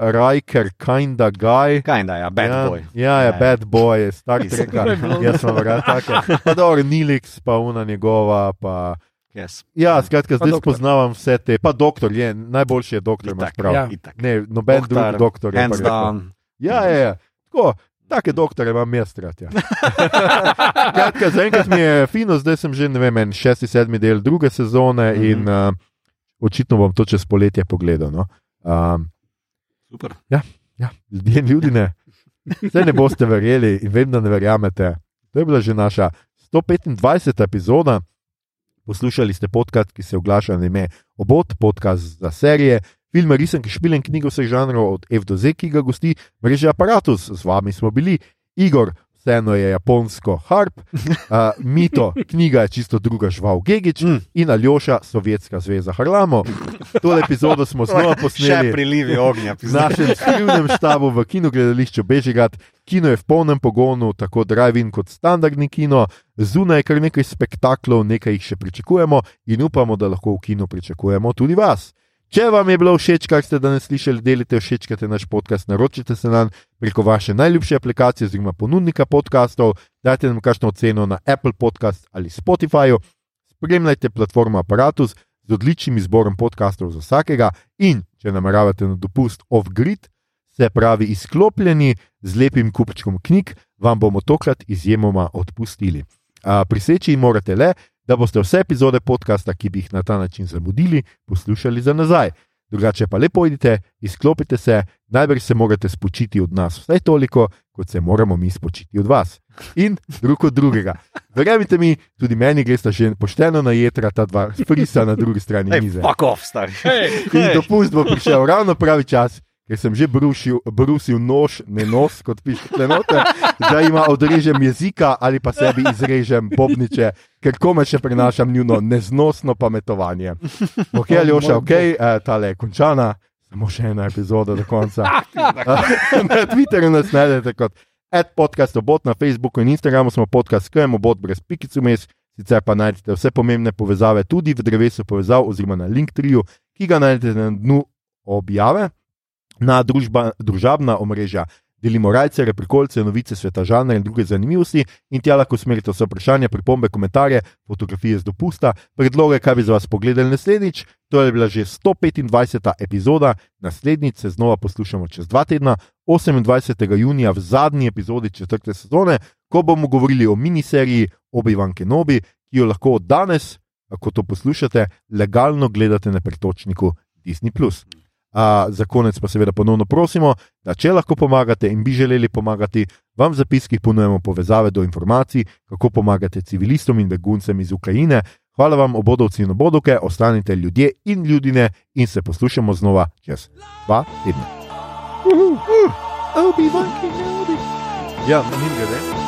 Riker, kinda guy. Kaj da, ja, bad ja, boy. Ja, je Ja, bad boy, star Res. trek. <laughs> Je Jaz sem vrati take. Pa dobro, Nilix, pa una njegova, pa. Yes. Ja, skratka, zdaj doktor. spoznavam vse te. Pa doktor je, najboljši je doktor, imaš Itak, prav. ja. Ne, noben drug doktor. je. Ja, ja, ja. Tako, take doktore imam jaz rad. Ja. <laughs> Skratka, zaenkrat mi je fino, zdaj sem že, ne vem, en šesti, sedmi del druge sezone Mhm. in uh, očitno bom to čez poletje pogledal. No. Um, Super. ja, ljudje in ljudi ne. Vse ne boste verjeli in vem, da ne verjamete. To je bila že naša 125. epizoda. Poslušali ste podcast, ki se oglaša na ime Obot, podcast za serije, filme, risanke, špilen knjigo vseh žanrov od F do Z, ki ga gosti mreže Apparatus. Z vami smo bili Igor, vseeno je japonsko harp, <laughs> uh, Mito, knjiga je čisto druga žival Gegič Mm. in Aljoša, Sovjetska zveza Harlamo. To epizodo smo <laughs> znova Še posneli prilivi ognja. v našem skrivnem štabu v kinogledališču Bežigrad. Kino je v polnem pogonu, tako drive-in kot standardni kino, zunaj je kar nekaj spektaklov, nekaj jih še pričakujemo in upamo, da lahko v kinu pričakujemo tudi vas. Če vam je bilo všeč, kar ste danes slišali, delite všečkate naš podcast, naročite se nam preko vaše najljubše aplikacije oziroma ponudnika podkastov, dajte nam kakšno oceno na Apple Podcast ali Spotify, spremljajte platformo Apparatus z odličnim izborom podkastov za vsakega in če nameravate na dopust off-grid, se pravi izklopljeni z lepim kupčkom knjig, vam bomo tokrat izjemoma odpustili. A, priseči morate le, da boste vse epizode podcasta, ki bi jih na ta način zamudili, poslušali za nazaj. Drugače pa lepo idite, izklopite se, najbrž se morate spočiti od nas vsaj toliko, kot se moramo mi spočiti od vas. In drug od drugega. Verjemite mi, tudi meni gre sta že pošteno na jedra ta dva frisa na drugi strani Hey, mize. fuck off, stari. In dopust bo prišel ravno pravi čas, ker sem že brušil, brusil nož, ne nos, kot piše noter, da ima odrežem jezika ali pa sebi izrežem bobniče, ker kome še prenašam njuno neznosno pametovanje. Ok, <laughs> Aljoša, ok, eh, tale je končana, samo še ena epizoda do konca. <laughs> <laughs> na Twitterju nas najdete kot ad podcast obot na Facebooku in Instagramu smo podcast skajemo obot brez pikic vmes. Sicer pa najdete vse pomembne povezave tudi v drevesu povezav oziroma na Linktriju, ki ga najdete na dnu objave, na družba, družabna omrežja. Delimo rajce, reprikolce, novice, sveta žanra in druge zanimivosti, in tja lahko usmerite vse vprašanja, pripombe, komentarje, fotografije z dopusta, predloge, kaj bi za vas pogledali naslednjič. To je bila že 125. epizoda, naslednjič se znova poslušamo čez dva tedna, 28. junija, v zadnji epizodi četrte sezone, ko bomo govorili o miniseriji Obi-Wan Kenobi, ki jo lahko od danes, ko to poslušate, legalno gledate na pretočniku Disney. Uh, za konec pa seveda ponovno prosimo, da če lahko pomagate in bi želeli pomagati, vam v zapiskih ponujemo povezave do informacij, kako pomagate civilistom in beguncem iz Ukrajine. Hvala vam, obodovci in obodovke, ostanite ljudje in ljudine in se poslušamo znova čez dva tedna. Obi-Wan Kenobi. Ja, njim gre.